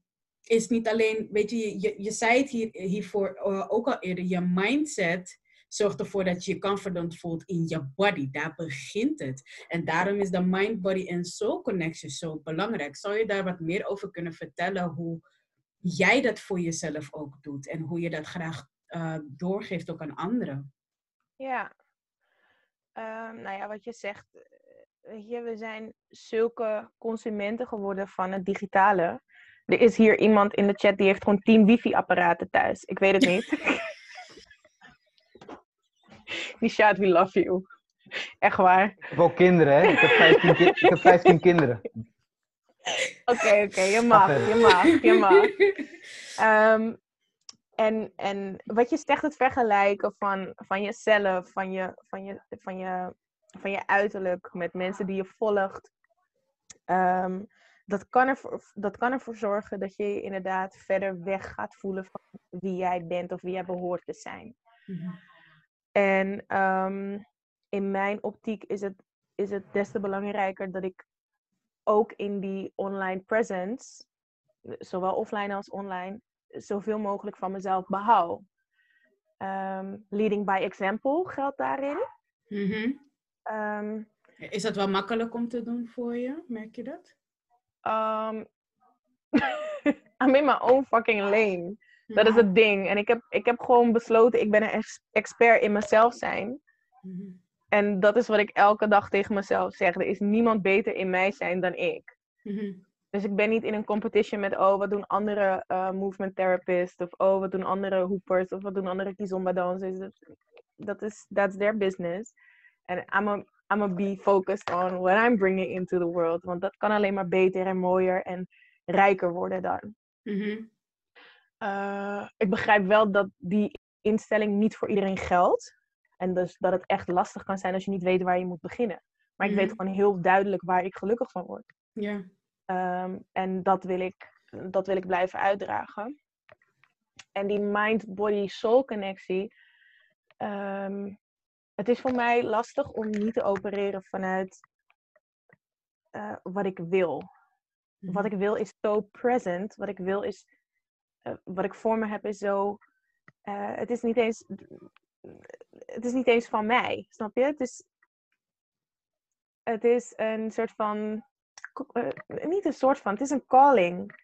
is niet alleen, weet je, je, je zei het hier, hiervoor uh, ook al eerder, je mindset Zorg ervoor dat je je confident voelt in je body. Daar begint het. En daarom is de mind, body en soul connection zo belangrijk. Zou je daar wat meer over kunnen vertellen hoe jij dat voor jezelf ook doet en hoe je dat graag uh, doorgeeft ook aan anderen? Ja, um, nou ja, wat je zegt, eh, weet je, we zijn zulke consumenten geworden van het digitale. Er is hier iemand in de chat die heeft gewoon tien wifi-apparaten thuis. Ik weet het niet. *laughs* Nishaad, we love you. Echt waar. Ik heb ook kinderen, hè? Ik heb 15, ki ik heb 15 kinderen. Oké, oké, je mag, je mag, je mag. Um, en, en wat je zegt, het vergelijken van, van jezelf, van je, van, je, van, je, van je uiterlijk met mensen die je volgt. Um, dat, kan ervoor, dat kan ervoor zorgen dat je je inderdaad verder weg gaat voelen van wie jij bent of wie jij behoort te zijn. Mm En um, in mijn optiek is het, is het des te belangrijker dat ik ook in die online presence, zowel offline als online, zoveel mogelijk van mezelf behoud. Um, leading by example geldt daarin. -hmm. um, is dat wel makkelijk om te doen voor je? Merk je dat? Um, *laughs* I'm in my own fucking lane. Dat is het ding. En ik heb, ik heb gewoon besloten, ik ben een expert in mezelf zijn. Mm -hmm. En dat is wat ik elke dag tegen mezelf zeg. Er is niemand beter in mij zijn dan ik. Mm -hmm. Dus ik ben niet in een competition met, oh, wat doen andere uh, movement therapists? Of, oh, wat doen andere hoopers? Of wat doen andere kizomba dansers? Dat is, that's their business. En I'm a, I'm a be focused on what I'm bringing into the world. Want dat kan alleen maar beter en mooier en rijker worden dan. Mm -hmm. uh, ik begrijp wel dat die instelling niet voor iedereen geldt. En dus dat het echt lastig kan zijn als je niet weet waar je moet beginnen. Maar ik mm -hmm. weet gewoon heel duidelijk waar ik gelukkig van word. Ja. Um, en dat wil, ik, dat wil ik blijven uitdragen. En die mind-body-soul connectie. Um, het is voor mij lastig om niet te opereren vanuit uh, wat ik wil. Wat ik wil is zo present. Wat ik wil is. Uh, wat ik voor me heb is zo. Uh, het is niet eens. Het is niet eens van mij. Snap je? Het is. Het is een soort van niet een soort van, het is een calling.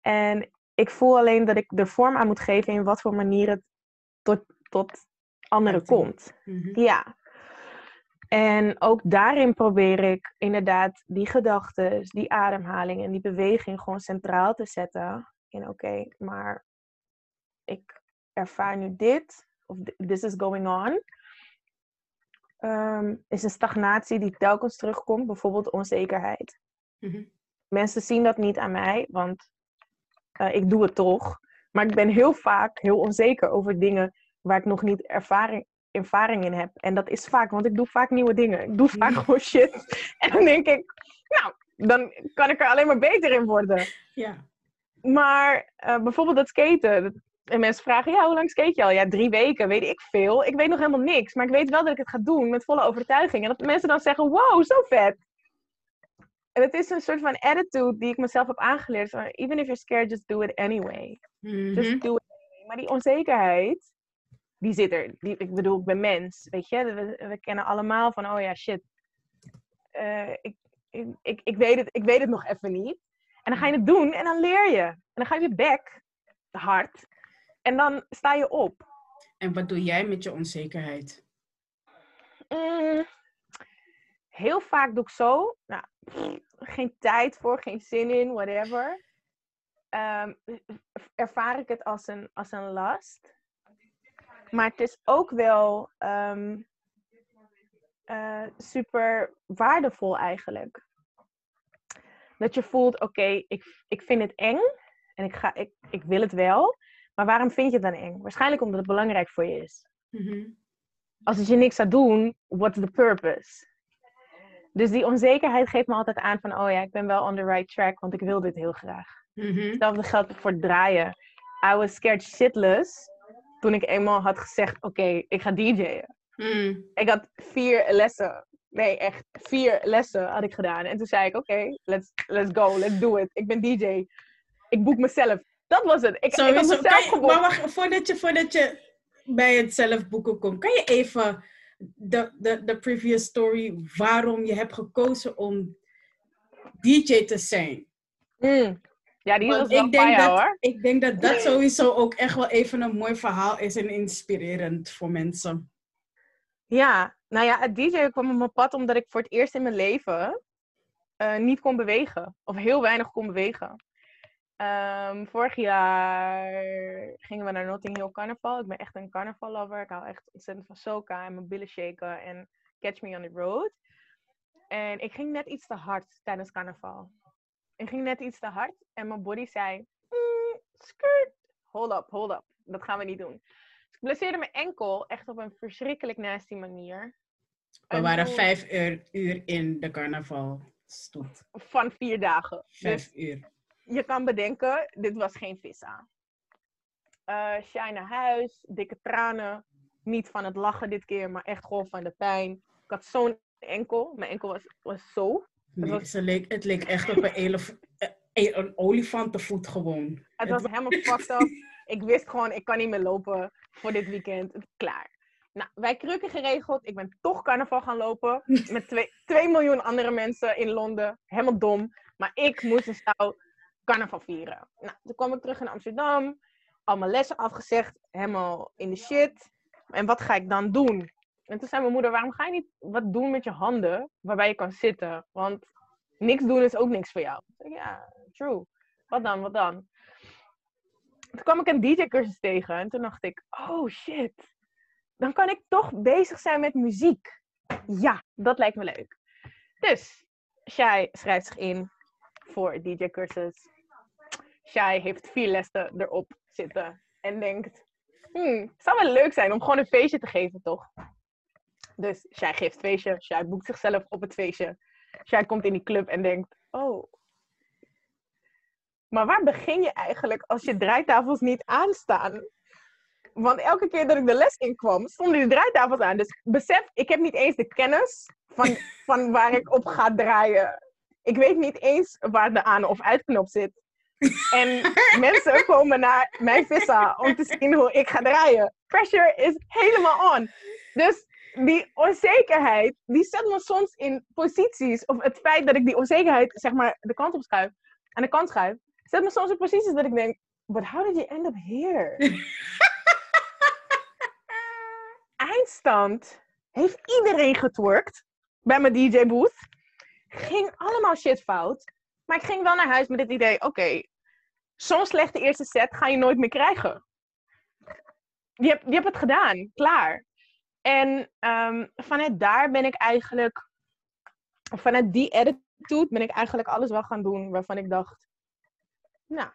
En ik voel alleen dat ik er vorm aan moet geven in wat voor manier het tot, tot anderen komt. Mm-hmm. Ja. En ook daarin probeer ik inderdaad die gedachten, die ademhaling en die beweging gewoon centraal te zetten. In oké, okay, maar ik ervaar nu dit, of this is going on. Um, is een stagnatie die telkens terugkomt, bijvoorbeeld onzekerheid. Mhm. Mensen zien dat niet aan mij, want uh, ik doe het toch. Maar ik ben heel vaak heel onzeker over dingen waar ik nog niet ervaring, ervaring in heb. En dat is vaak, want ik doe vaak nieuwe dingen. Ik doe vaak gewoon shit. *laughs* En dan denk ik, nou, dan kan ik er alleen maar beter in worden. Ja. Maar uh, bijvoorbeeld dat skaten. En mensen vragen, ja, hoe lang skate je al? Ja, drie weken, weet ik veel. Ik weet nog helemaal niks. Maar ik weet wel dat ik het ga doen met volle overtuiging. En dat mensen dan zeggen, wow, zo vet. En het is een soort van attitude die ik mezelf heb aangeleerd. Even if you're scared, just do it anyway. Mm-hmm. Just do it anyway. Maar die onzekerheid, die zit er. Die, ik bedoel, ik ben mens, weet je. We, we kennen allemaal van, oh ja, shit. Uh, ik, ik, ik, weet het, ik weet het nog even niet. En dan ga je het doen en dan leer je. En dan ga je weer back, hard. En dan sta je op. En wat doe jij met je onzekerheid? Mm, heel vaak doe ik zo. Nou, geen tijd voor, geen zin in, whatever. Um, ervaar ik het als een, als een last. Maar het is ook wel um, uh, super waardevol eigenlijk. Dat je voelt, oké, okay, ik, ik vind het eng en ik, ga, ik, ik wil het wel. Maar waarom vind je het dan eng? Waarschijnlijk omdat het belangrijk voor je is. Mm -hmm. Als het je niks gaat doen, what's the purpose? Dus die onzekerheid geeft me altijd aan van, oh ja, ik ben wel on the right track, want ik wil dit heel graag. Mm-hmm. Hetzelfde geldt voor het draaien. I was scared shitless toen ik eenmaal had gezegd, oké, ik ga DJ'en. Mm. Ik had vier lessen, nee echt, vier lessen had ik gedaan. En toen zei ik, oké, okay, let's, let's go, let's do it. Ik ben DJ. Ik boek mezelf. Dat was het. Ik, ik had mezelf geboekt. Maar wacht, voordat je, voordat je bij het zelf boeken kom, kan je even de, de, de previous story waarom je hebt gekozen om DJ te zijn? Mm. Ja, die was wel ik denk, dat, hoor. ik denk dat dat sowieso ook echt wel even een mooi verhaal is en inspirerend voor mensen. Ja, nou ja, het DJ kwam op mijn pad omdat ik voor het eerst in mijn leven eh, niet kon bewegen. Of heel weinig kon bewegen. Ehm, vorig jaar gingen we naar Notting Hill Carnaval. Ik ben echt een carnaval-lover. Ik hou echt ontzettend van soca en mijn billen shaken en Catch Me on the Road. En ik ging net iets te hard tijdens carnaval. Ik ging net iets te hard en mijn body zei, "Mm, skirt, hold up, hold up. Dat gaan we niet doen. Dus ik blesseerde mijn enkel echt op een verschrikkelijk nasty manier. We En waren toen- vijf uur, uur in de carnavalstoet. Van vier dagen. Dus Vijf uur. je kan bedenken, dit was geen vissa. Eh Shai naar huis, dikke tranen. Niet van het lachen dit keer, maar echt gewoon van de pijn. Ik had zo'n enkel. Mijn enkel was, was zo. Nee, was- leek, het leek echt op een, elef, eh, een, een olifantenvoet gewoon. Het Het was wa- helemaal *laughs* fucked up. Ik wist gewoon, ik kan niet meer lopen voor dit weekend. Het klaar. Nou, wij krukken geregeld. Ik ben toch carnaval gaan lopen. *laughs* Met 2 miljoen andere mensen in Londen. Helemaal dom. Maar ik moest en zou carnaval vieren. Nou, toen kwam ik terug in Amsterdam. Al mijn lessen afgezegd. Helemaal in de shit. En wat ga ik dan doen? En toen zei mijn moeder, waarom ga je niet wat doen met je handen waarbij je kan zitten? Want niks doen is ook niks voor jou. Ik ja, true. Wat dan, wat dan? Toen kwam ik een DJ-cursus tegen en toen dacht ik, oh shit, dan kan ik toch bezig zijn met muziek. Ja, dat lijkt me leuk. Dus, Shai schrijft zich in voor DJ-cursus. Shai heeft vier lessen erop zitten en denkt, hmm, het zou wel leuk zijn om gewoon een feestje te geven, toch? Dus Shai geeft feestje, Shai boekt zichzelf op het feestje. Shai komt in die club en denkt, oh, maar waar begin je eigenlijk als je draaitafels niet aanstaan? Want elke keer dat ik de les in kwam, stonden die draaitafels aan. Dus besef, ik heb niet eens de kennis van, *laughs* van waar ik op ga draaien. Ik weet niet eens waar de aan- of uitknop zit. En *laughs* mensen komen naar mijn vissa om te zien hoe ik ga draaien. Pressure is helemaal on. Dus die onzekerheid, die zet me soms in posities. Of het feit dat ik die onzekerheid, zeg maar, de kant op schuif, aan de kant schuif, zet me soms in posities dat ik denk, but how did you end up here? *laughs* Eindstand heeft iedereen getwerkt bij mijn DJ-booth. Ging allemaal shit fout. Maar ik ging wel naar huis met het idee, oké, zo'n slechte eerste set ga je nooit meer krijgen. Je hebt, je hebt het gedaan, klaar. En ehm, vanuit daar ben ik eigenlijk, vanuit die attitude ben ik eigenlijk alles wel gaan doen waarvan ik dacht, nou,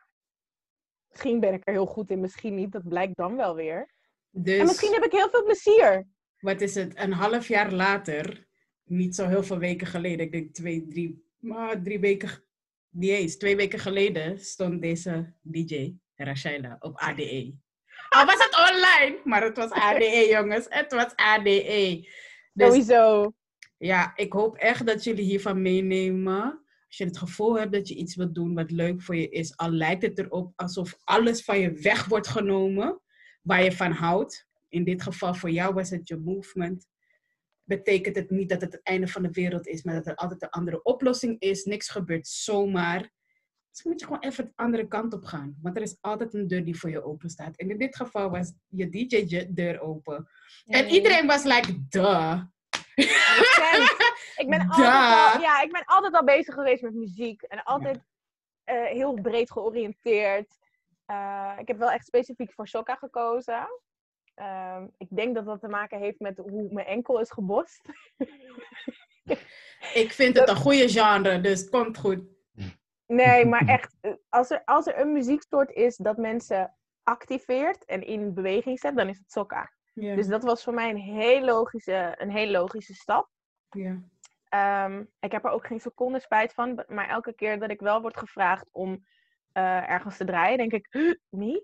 misschien ben ik er heel goed in, misschien niet, dat blijkt dan wel weer. Dus, En misschien heb ik heel veel plezier. wat is het, een half jaar later, niet zo heel veel weken geleden, ik denk twee, drie, maar drie weken, niet eens, twee weken geleden stond deze DJ, Rashaila, op ADE. Al was het online, maar het was ADE, jongens. Het was ADE. Dus Sowieso. ja, ik hoop echt dat jullie hiervan meenemen. Als je het gevoel hebt dat je iets wilt doen wat leuk voor je is, al lijkt het erop alsof alles van je weg wordt genomen waar je van houdt. In dit geval voor jou was het je movement. Betekent het niet dat het het einde van de wereld is, maar dat er altijd een andere oplossing is. Niks gebeurt zomaar. Dus moet je gewoon even de andere kant op gaan. Want er is altijd een deur die voor je open staat. En in dit geval was je DJ-deur open. En iedereen was like, duh. Ik ben, *laughs* altijd al, ja, ik ben altijd al bezig geweest met muziek. En altijd eh, heel breed georiënteerd. Eh, ik heb wel echt specifiek voor Soca gekozen. Ehm, ik denk dat dat te maken heeft met hoe mijn enkel is gebost. Ik vind het een goede genre, dus het komt goed. Nee, *laughs* maar echt, eh, als er, als er een muzieksoort is dat mensen activeert en in beweging zet, dan is het Soca. Ja. Dus dat was voor mij een heel logische, een heel logische stap. Ehm, ik heb er ook geen seconde spijt van. Maar elke keer dat ik wel word gevraagd om eh, ergens te draaien, denk ik,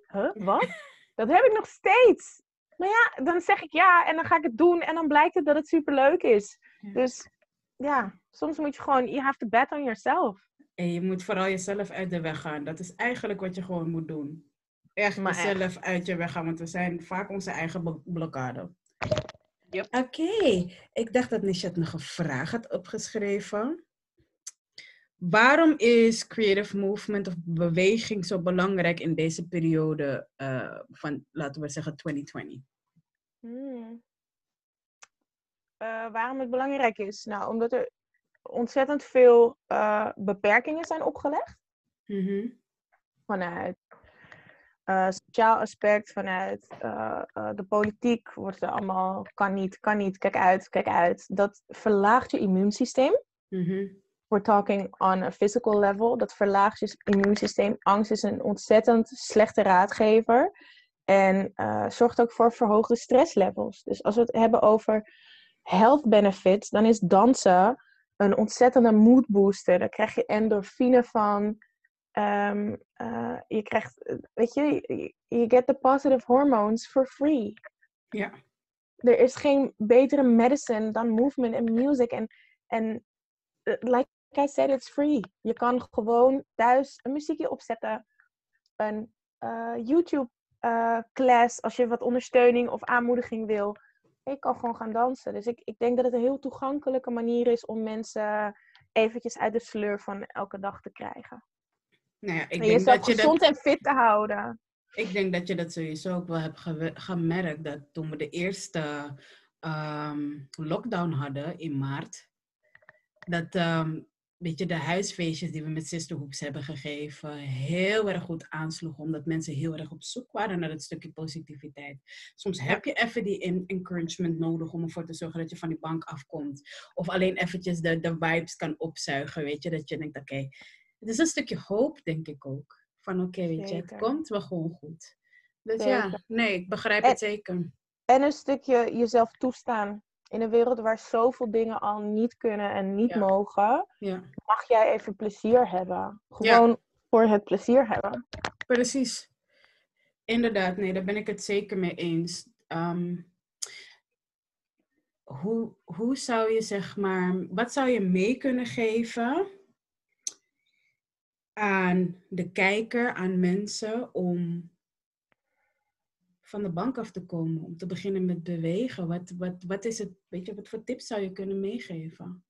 huh? Wat? *laughs* Dat heb ik nog steeds. Maar ja, dan zeg ik ja en dan ga ik het doen en dan blijkt het dat het superleuk is. Dus ja, soms moet je gewoon, you have to bet on yourself. En je moet vooral jezelf uit de weg gaan. Dat is eigenlijk wat je gewoon moet doen. echt Maar echt. jezelf uit je weg gaan, want we zijn vaak onze eigen blo- blokkade. Yep. Oké, ik dacht dat Nishat nog een vraag had opgeschreven. Waarom is creative movement of beweging zo belangrijk in deze periode eh, van, laten we zeggen, 2020? Hmm. Eh, waarom het belangrijk is? Nou, omdat er ontzettend veel eh, beperkingen zijn opgelegd. Mhm. Vanuit eh, sociaal aspect, vanuit eh, de politiek wordt er allemaal kan niet, kan niet, kijk uit, kijk uit. Dat verlaagt je immuunsysteem. Mhm. We're talking on a physical level. Dat verlaagt je immuunsysteem. Angst is een ontzettend slechte raadgever. En zorgt ook voor verhoogde stresslevels. Dus als we het hebben over health benefits, dan is dansen een ontzettende mood booster. Daar krijg je endorfine van. Ehm, eh, je krijgt, eh, weet je, je- je get the positive hormones for free. Ja. Er is geen betere medicine dan movement en music. En, en eh, like I said, it's free. Je kan gewoon thuis een muziekje opzetten. Een YouTube class als je wat ondersteuning of aanmoediging wil. Je kan gewoon gaan dansen. Dus ik, ik denk dat het een heel toegankelijke manier is om mensen eventjes uit de sleur van elke dag te krijgen. Nou ja, ik en denk dat je dat gezond en fit te houden. Ik denk dat je dat sowieso ook wel hebt gemerkt. Dat toen we de eerste ehm, lockdown hadden in maart. Dat ehm, weet je, de huisfeestjes die we met Sisterhoops hebben gegeven. heel erg goed aansloegen. Omdat mensen heel erg op zoek waren naar dat stukje positiviteit. Soms heb je even die en- encouragement nodig om ervoor te zorgen dat je van die bank afkomt. Of alleen eventjes de, de vibes kan opzuigen. Weet je, dat je denkt: oké, het is een stukje hoop, denk ik ook. Van oké, weet je, het komt wel gewoon goed. Dus Zeker. ja, nee, ik begrijp En- het zeker. En een stukje jezelf toestaan. In een wereld waar zoveel dingen al niet kunnen en niet Ja. mogen, Ja, mag jij even plezier hebben. Gewoon voor het plezier hebben. precies. Inderdaad, nee, daar ben ik het zeker mee eens. Ehm, hoe, hoe zou je, zeg maar, wat zou je mee kunnen geven aan de kijker, aan mensen om van de bank af te komen, om te beginnen met bewegen? Wat, wat, wat is het, weet je, wat voor tips zou je kunnen meegeven?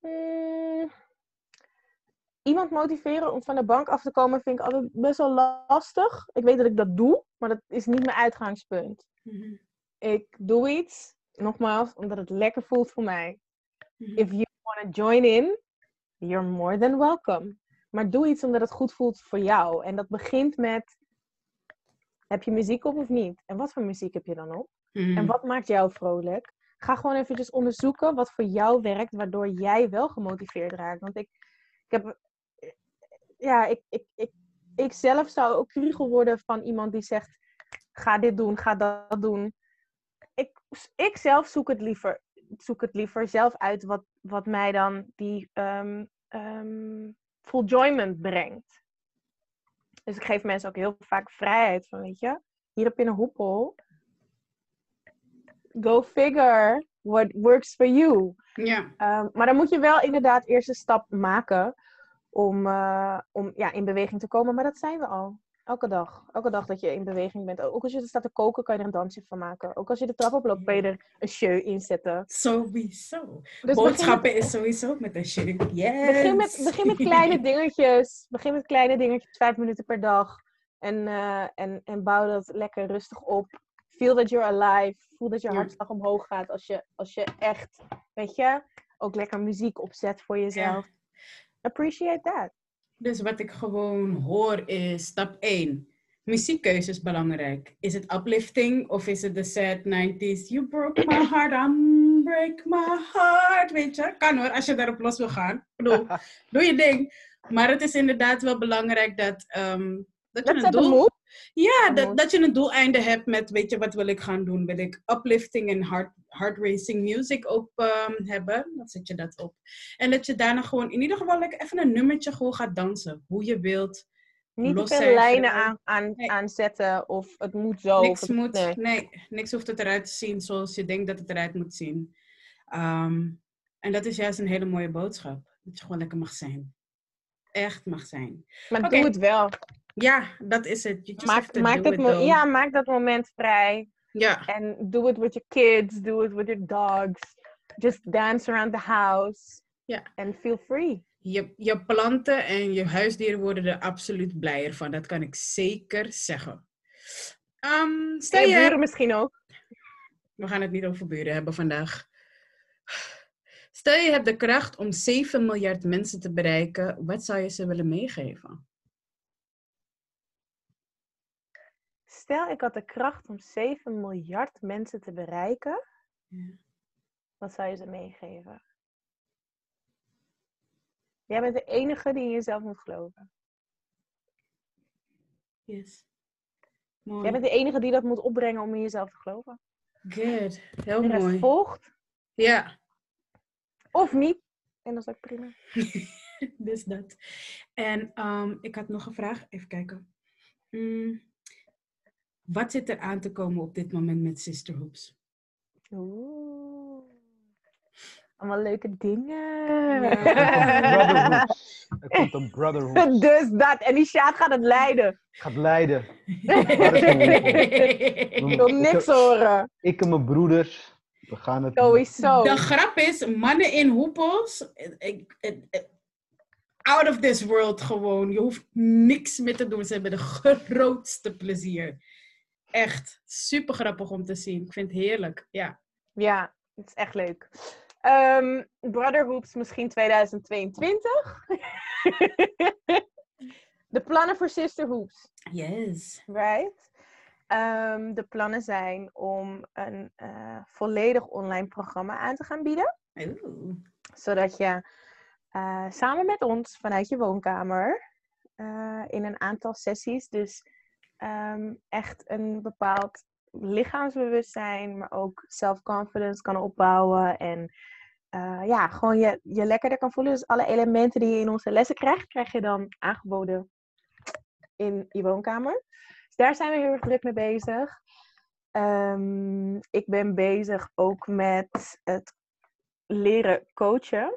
Mm, Iemand motiveren om van de bank af te komen vind ik altijd best wel lastig. Ik weet dat ik dat doe, maar dat is niet mijn uitgangspunt. Mhm, Ik doe iets, nogmaals, omdat het lekker voelt voor mij. mhm. If you want to join in, you're more than welcome. Maar doe iets omdat het goed voelt voor jou. En dat begint met, heb je muziek op of niet? En wat voor muziek heb je dan op? Mhm. En wat maakt jou vrolijk? Ga gewoon eventjes onderzoeken wat voor jou werkt, waardoor jij wel gemotiveerd raakt. Want ik, ik heb, ja, ik, ik, ik, ik zelf zou ook kriegel worden van iemand die zegt, ga dit doen, ga dat doen. Ik, ik zelf zoek het liever, zoek het liever zelf uit wat, wat mij dan die ehm, fulfillment brengt. Dus ik geef mensen ook heel vaak vrijheid van, weet je, hier heb je een hoepel go figure what works for you. Ja, Um, maar dan moet je wel inderdaad eerst een stap maken om, eh, om ja, in beweging te komen. Maar dat zijn we al. Elke dag. Elke dag dat je in beweging bent. Ook als je er staat te koken, kan je er een dansje van maken. Ook als je de trap oploopt, kan je er een show in zetten. sowieso. Dus Boodschappen is sowieso met een. Yes. Begin met, begin met kleine *laughs* dingetjes. Begin met kleine dingetjes, vijf minuten per dag. En, eh, en, en bouw dat lekker rustig op. Feel that you're alive. Voel dat je hartslag omhoog gaat als je, als je echt, weet je, ook lekker muziek opzet voor jezelf. Appreciate that. Dus wat ik gewoon hoor is stap 1. Muziekkeuze is belangrijk. Is het uplifting of is het de sad 90s? You broke my heart, I'm break my heart. Weet je, kan hoor, als je daarop los wil gaan. Bedoel, *laughs* doe je ding. Maar het is inderdaad wel belangrijk dat, ehm, dat je Let's een doel... Ja, dat, dat je een doeleinde hebt met, weet je, wat wil ik gaan doen? Wil ik uplifting en heart, heart racing music op ehm, hebben? Dan zet je dat op. En dat je daarna gewoon in ieder geval lekker even een nummertje gewoon gaat dansen. Hoe je wilt. Niet te veel lijnen aan, aan, Nee. aanzetten of het moet zo. niks het, moet, nee. nee. niks hoeft het eruit te zien zoals je denkt dat het eruit moet zien. Ehm, en dat is juist een hele mooie boodschap. Dat je gewoon lekker mag zijn. Echt mag zijn. Maar Oké. doe het wel. Ja, dat is het. Maak, maak, dat mo- ja, maak dat moment vrij. Ja. En do it with your kids, do it with your dogs. Just dance around the house. Ja. And feel free. Je, je planten en je huisdieren worden er absoluut blijer van. Dat kan ik zeker zeggen. Ehm, stel En je buren misschien ook. We gaan het niet over buren hebben vandaag. Stel je hebt de kracht om 7 miljard mensen te bereiken. Wat zou je ze willen meegeven? Stel, ik had de kracht om 7 miljard mensen te bereiken. Ja. Wat zou je ze meegeven? Jij bent de enige die in jezelf moet geloven. Yes. Jij Mooi. bent de enige die dat moet opbrengen om in jezelf te geloven. Good. Heel rest mooi. volgt. Ja, Of niet. En dat is ook prima. *laughs* dus dat. En ehm, ik had nog een vraag. Even kijken. Mm, wat zit er aan te komen op dit moment met Sisterhoops? Oeh. Allemaal leuke dingen. Brotherhoods. Er komt een brotherhood. dus dat. En die Sjaat gaat het leiden. Gaat leiden. *laughs* Ik wil niks horen. Ik en mijn broeders. We gaan het. Sowieso. De grap is, mannen in hoepels, ik- ik- ik- out of this world gewoon. Je hoeft niks meer te doen. Ze hebben de grootste plezier. Echt super grappig om te zien. Ik vind het heerlijk. Ja. Ja, het is echt leuk. Ehm Brotherhoops misschien 2022. *laughs* de plannen voor Sisterhoops, Yes. right? Ehm, de plannen zijn om een eh, volledig online programma aan te gaan bieden. Oeh. Zodat je eh, samen met ons vanuit je woonkamer eh, in een aantal sessies, dus ehm, echt een bepaald lichaamsbewustzijn, maar ook self-confidence kan opbouwen. En eh, ja, gewoon je, je lekkerder kan voelen. Dus alle elementen die je in onze lessen krijgt, krijg je dan aangeboden in je woonkamer. Dus daar zijn we heel erg druk mee bezig. Ehm, ik ben bezig ook met het leren coachen.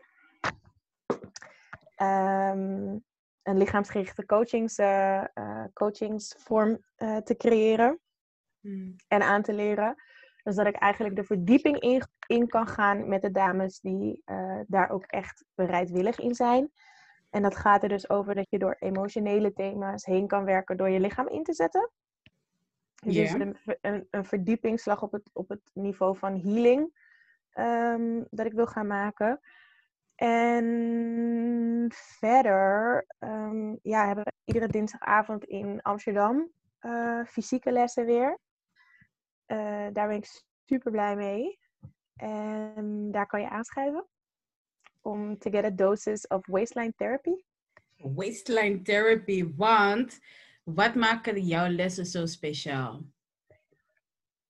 Ehm, een lichaamsgerichte coachings, eh, eh, coachingsvorm eh, te creëren Hmm. en aan te leren. Dus dat ik eigenlijk de verdieping in, in kan gaan met de dames die daar ook echt bereidwillig in zijn. En dat gaat er dus over dat je door emotionele thema's heen kan werken door je lichaam in te zetten. Dus een, een verdiepingsslag op het, op het niveau van healing ehm, dat ik wil gaan maken. En verder ehm, ja, hebben we iedere dinsdagavond in Amsterdam eh, fysieke lessen weer. Eh, daar ben ik super blij mee. En daar kan je aanschrijven om to get a doses of waistline therapy. Waistline therapy, want wat maken jouw lessen zo speciaal?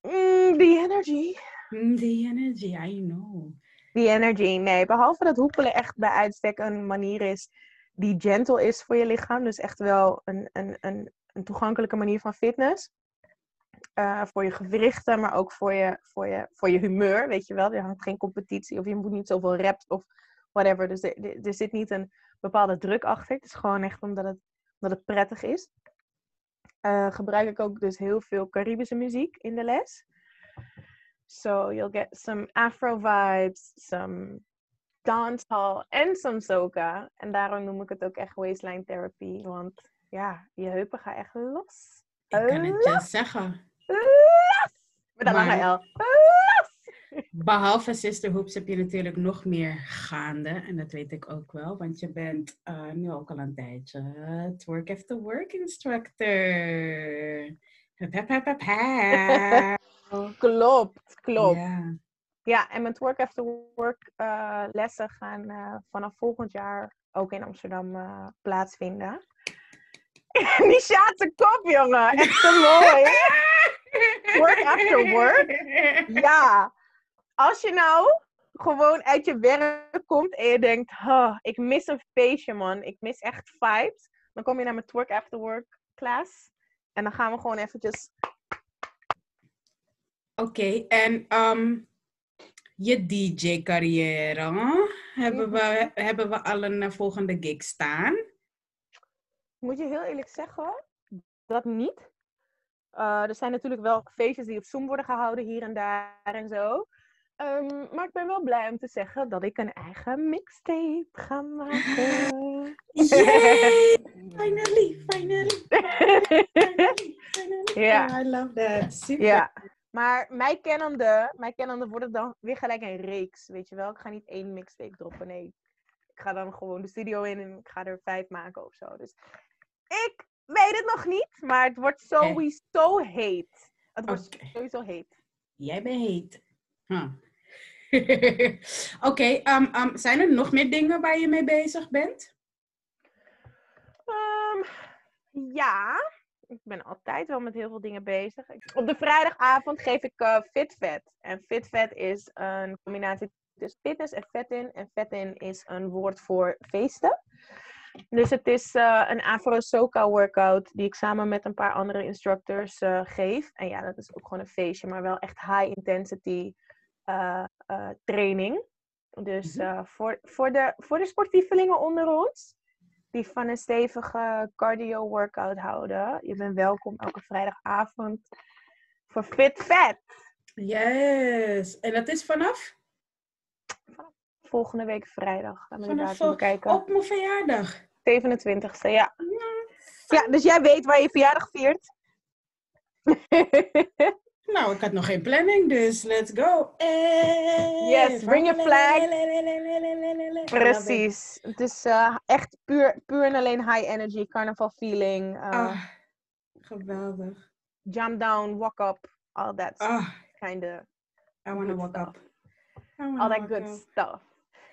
Mm, the energy. Hmm, The energy, I know. The energy. Nee, behalve dat hoepelen echt bij uitstek een manier is die gentle is voor je lichaam. Dus echt wel een, een, een, een toegankelijke manier van fitness. Eh, voor je gewrichten, maar ook voor je, voor, je, voor je humeur. Weet je wel, er hangt geen competitie of je moet niet zoveel reps of whatever. Dus er, er- er zit niet een bepaalde druk achter. Het is gewoon echt omdat het, omdat het prettig is. Eh, gebruik ik ook dus heel veel Caribische muziek in de les. So you'll get some Afro vibes, some dancehall en some soca. En daarom noem ik het ook echt waistline therapy. Want ja, je heupen gaan echt los. Ik kan het je zeggen. Los! Met een lange L. Los! Behalve Sisterhoops heb je natuurlijk nog meer gaande. En dat weet ik ook wel, want je bent eh, nu ook al een tijdje Twerk After Work instructor. Hup, hup, hup. Klopt, klopt. Ja. Ja. en mijn Work After Work eh, lessen gaan eh, vanaf volgend jaar ook in Amsterdam eh, plaatsvinden. *laughs* Die Sjaatse kop, jongen. Echt te mooi. Work after work? Ja. Als je nou gewoon uit je werk komt en je denkt, "Huh, ik mis een feestje, man. Ik mis echt vibes. Dan kom je naar mijn Twerk After Work class. En dan gaan we gewoon eventjes... Oké, en ehm, je DJ-carrière, hebben, we, hebben we al een eh, volgende gig staan? Moet je heel eerlijk zeggen, dat niet. Uh, er zijn natuurlijk wel feestjes die op Zoom worden gehouden hier en daar en zo. Um, maar ik ben wel blij om te zeggen dat ik een eigen mixtape ga maken. *gasps* Yay! *laughs* finally, finally. *laughs* finally, finally. Ja. I love that. Super. Ja. Maar mij kennende, mij kennende wordt het dan weer gelijk een reeks, weet je wel. Ik ga niet één mixtape droppen, nee. Ik ga dan gewoon de studio in en ik ga er vijf maken of zo. Dus ik weet het nog niet, maar het wordt sowieso heet. Het wordt sowieso heet. Jij bent heet. Huh. *laughs* Oké, um, um, zijn er nog meer dingen waar je mee bezig bent? Ehm, ja, ik ben altijd wel met heel veel dingen bezig. *laughs* Op de vrijdagavond geef ik uh, FitVet. En FitVet is een combinatie tussen fitness en vetin. En vetin is een woord voor feesten. Dus het is uh, een Afro-Soca workout die ik samen met een paar andere instructors uh, geef. En ja, dat is ook gewoon een feestje, maar wel echt high intensity uh, training. Dus voor, voor, de, voor de sportievelingen onder ons, die van een stevige cardio workout houden, je bent welkom elke vrijdagavond voor Fit Fat. Yes, en dat is vanaf? Vanaf volgende week vrijdag. Gaan we Vanaf kijken. Op mijn verjaardag. 27e, ja. Ja, dus jij weet waar je verjaardag viert. *laughs* nou, ik had nog geen planning, dus let's go. Hey, Yes, bring your flag. Precies. Het is uh, echt puur, puur en alleen high energy, carnaval feeling. Uh, ah, geweldig. Jump down, walk up, all that ah, kind of. I wanna walk stuff. up. All that walk good up. stuff.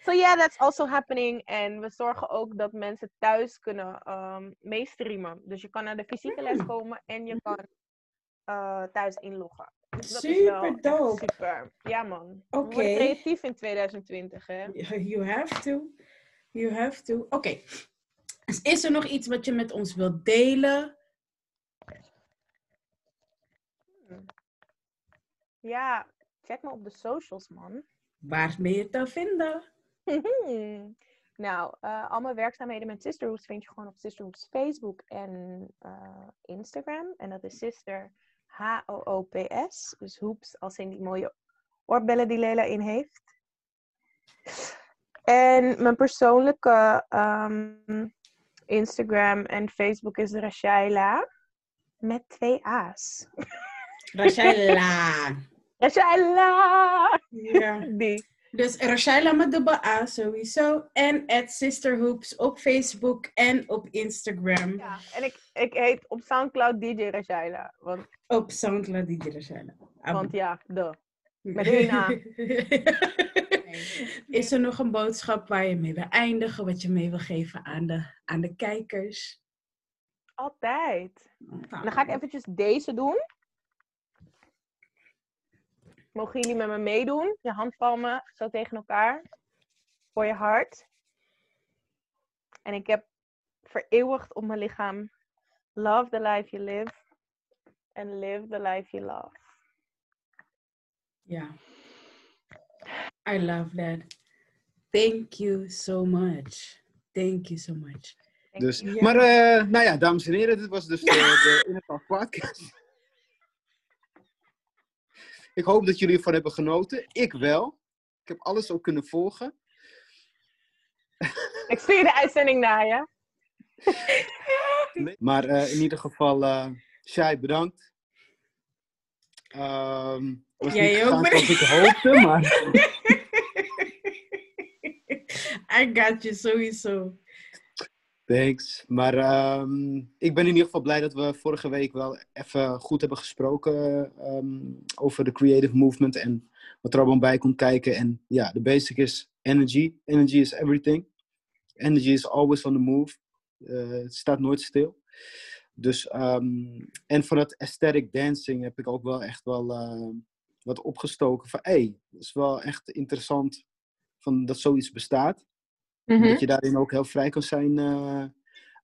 So yeah, that's also happening. En we zorgen ook dat mensen thuis kunnen um, meestreamen. Dus je kan naar de fysieke les Hmm. komen en je kan uh, thuis inloggen. Dus dat is Super wel dope. Super. Ja man. Oké. Worden creatief in 2020 hè. You have to. You have to. Oké. Dus is er nog iets wat je met ons wilt delen? Ja, check me op de socials man. Waar ben je te vinden? *laughs* nou, uh, al mijn werkzaamheden met Sisterhoods vind je gewoon op Sisterhoods Facebook en uh, Instagram. En dat is Sister H-O-O-P-S. Dus hoops als in die mooie oorbellen die Lela in heeft. En mijn persoonlijke um, Instagram en Facebook is Rashaila. Met twee A's. Rashaila. *laughs* Rashaila! Ja. *laughs* Die. Dus dubbel A sowieso. En at Sisterhoops op Facebook en op Instagram. Ja, en ik, ik heet op Soundcloud DJ Rashaila. Want, Op Soundcloud DJ Rashaila. want ja, de. Met één A. *laughs* Is er nog een boodschap waar je mee wil eindigen? Wat je mee wil geven aan de, aan de kijkers? Altijd. Nou, Dan ga ik eventjes deze doen. Mogen jullie met me meedoen? Je handpalmen zo tegen elkaar. Voor je hart. En ik heb vereeuwigd op mijn lichaam. Love the life you live. And live the life you love. Ja. I love that. Thank you so much. Thank you so much. Thank Dus. Maar, uh, nou ja, dames en heren, dit was dus de, *laughs* de Innertalk podcast. Ik hoop dat jullie ervan hebben genoten. Ik wel. Ik heb alles ook kunnen volgen. Ik stuur de uitzending naar je. Maar uh, in ieder geval, uh, Shai, bedankt. Um, was Jij niet ook bedankt. ik hoopte, maar... *laughs* I got you sowieso. Thanks. Maar um, ik ben in ieder geval blij dat we vorige week wel even goed hebben gesproken um, over de creative movement en wat er allemaal bij komt kijken. En ja, de basic is energy. Energy is everything. Energy is always on the move. Uh, het staat nooit stil. Dus, um, en van het aesthetic dancing heb ik ook wel echt wel uh, wat opgestoken. Van hé, hey, dat is wel echt interessant van dat zoiets bestaat. Mhm. Dat je daarin ook heel vrij kan zijn. Uh,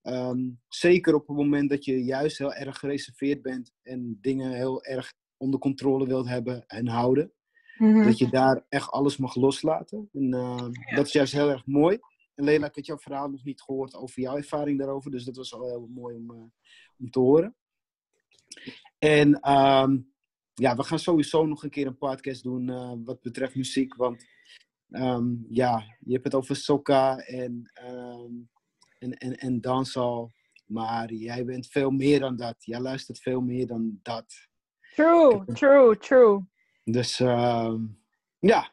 um, zeker op het moment dat je juist heel erg gereserveerd bent en dingen heel erg onder controle wilt hebben en houden. Mhm. Dat je daar echt alles mag loslaten. En uh, ja. dat is juist heel erg mooi. En Lela, ik had jouw verhaal nog niet gehoord over jouw ervaring daarover. Dus dat was al heel mooi om, uh, om te horen. En ehm, ja, we gaan sowieso nog een keer een podcast doen eh, wat betreft muziek. Want ehm, ja, je hebt het over soca en, ehm, en, en, en dancehall. Maar jij bent veel meer dan dat. Jij luistert veel meer dan dat. True, true, true. Dus ehm, ja,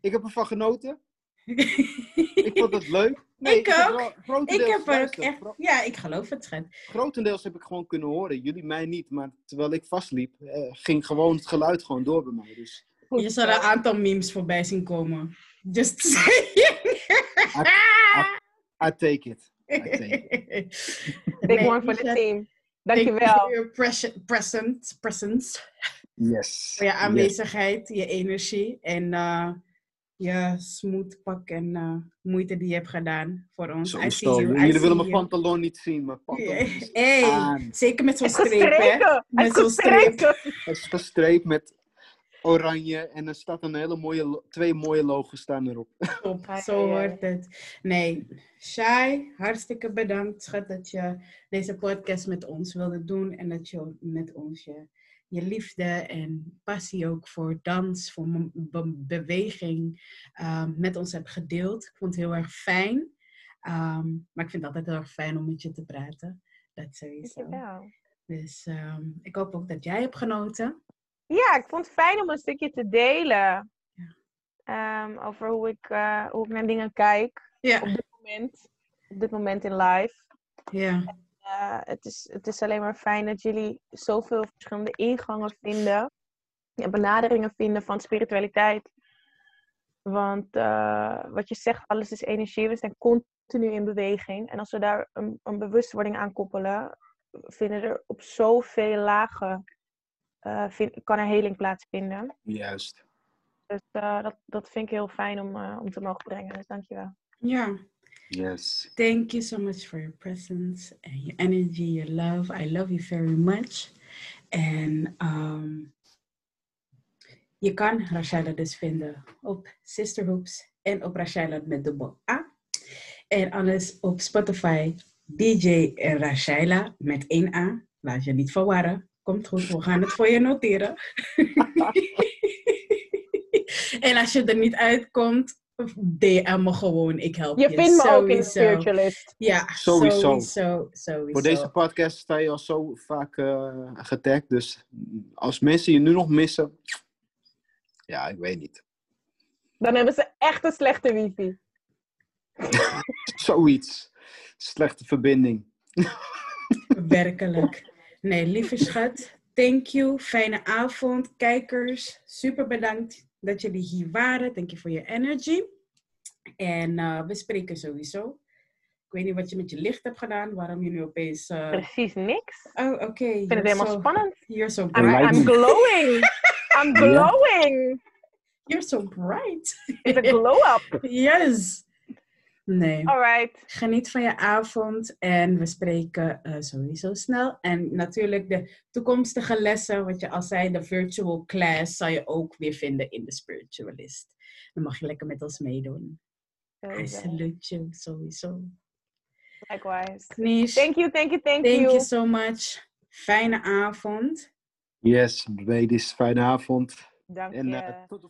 ik heb ervan genoten. *laughs* Ik vond het leuk. Ik heb ook. wel Ik heb er ook echt... Ja, ik geloof het, schat. Grotendeels heb ik gewoon kunnen horen. Jullie mij niet. Maar terwijl ik vastliep, eh, ging gewoon het geluid gewoon door bij mij. Dus Goed Je zal zo. een aantal memes voorbij zien komen. Just *laughs* saying. I take it. I take it. Big Nee, one for the team. thank you Dankjewel. for your present, presence. Yes. *laughs* Voor je Yes. aanwezigheid, je energie en eh, je smootpak en eh, moeite die je hebt gedaan voor ons. I see Sowieso. you, I Jullie willen mijn pantalon niet zien. Mijn pantalon is Hey, zeker met zo'n streep, hè? Met is zo'n streep. Het is gestreept met oranje en er staat een hele mooie, twee mooie logos staan erop. *laughs* Top, Ai, zo hoort het. Nee, Shai, hartstikke bedankt, schat, dat je deze podcast met ons wilde doen en dat je met ons je, je liefde en passie ook voor dans, voor be- beweging ehm, met ons hebt gedeeld. Ik vond het heel erg fijn. Ehm, maar ik vind het altijd heel erg fijn om met je te praten. Dat sowieso. Dankjewel. Dus ehm, ik hoop ook dat jij hebt genoten. Ja, ik vond het fijn om een stukje te delen. Ja. Ehm, over hoe ik, eh, hoe ik naar dingen kijk. Ja, Op dit moment. Op dit moment in live. ja. Eh, het, is, het is alleen maar fijn dat jullie zoveel verschillende ingangen vinden. En benaderingen vinden van spiritualiteit. Want eh, wat je zegt, alles is energie. We zijn continu in beweging. En als we daar een, een bewustwording aan koppelen, vinden er op zoveel lagen eh, vind- kan er heling plaatsvinden. Juist. Dus eh, dat, dat vind ik heel fijn om, eh, om te mogen brengen. Dus dankjewel. Ja. Yes. Thank you so much for your presence and your energy, your love. I love you very much. En um, je kan Rashida dus vinden op Sisterhoops en op Rashida met dubbel A. En alles op Spotify, DJ Rashida met één A. Laat je niet verwarren. Komt goed, we gaan het voor je noteren. *laughs* en als je er niet uitkomt, DM me gewoon. Ik help je. Je vindt me ook in de spiritualist. Ja, Sowieso. sowieso. sowieso. Voor deze podcast sta je al zo vaak eh getagd. Dus als mensen je nu nog missen. Ja, ik weet niet. Dan hebben ze echt een slechte wifi. *laughs* Zoiets. Slechte verbinding. Werkelijk. Nee, lieve schat. Thank you. Fijne avond. Kijkers, super bedankt dat jullie hier waren. Dank je voor je energy. En eh, we spreken sowieso. Ik weet niet wat je met je licht hebt gedaan. Waarom je nu opeens... eh, Precies niks. Oh, oké. Ik vind het helemaal spannend. You're so I'm, bright. I'm me. glowing. I'm glowing. You're so bright. It's a glow up. *laughs* yes. Nee. Alright. Geniet van je avond en we spreken eh, sowieso snel. En natuurlijk de toekomstige lessen, wat je al zei, de virtual class, zal je ook weer vinden in de Spiritualist. Dan mag je lekker met ons meedoen. I Sowieso. salute you, sowieso. Likewise. Knies, Thank you, thank you, thank, thank you. you so much. Fijne avond. Yes, ladies, fijne avond. Dank En je. eh, tot de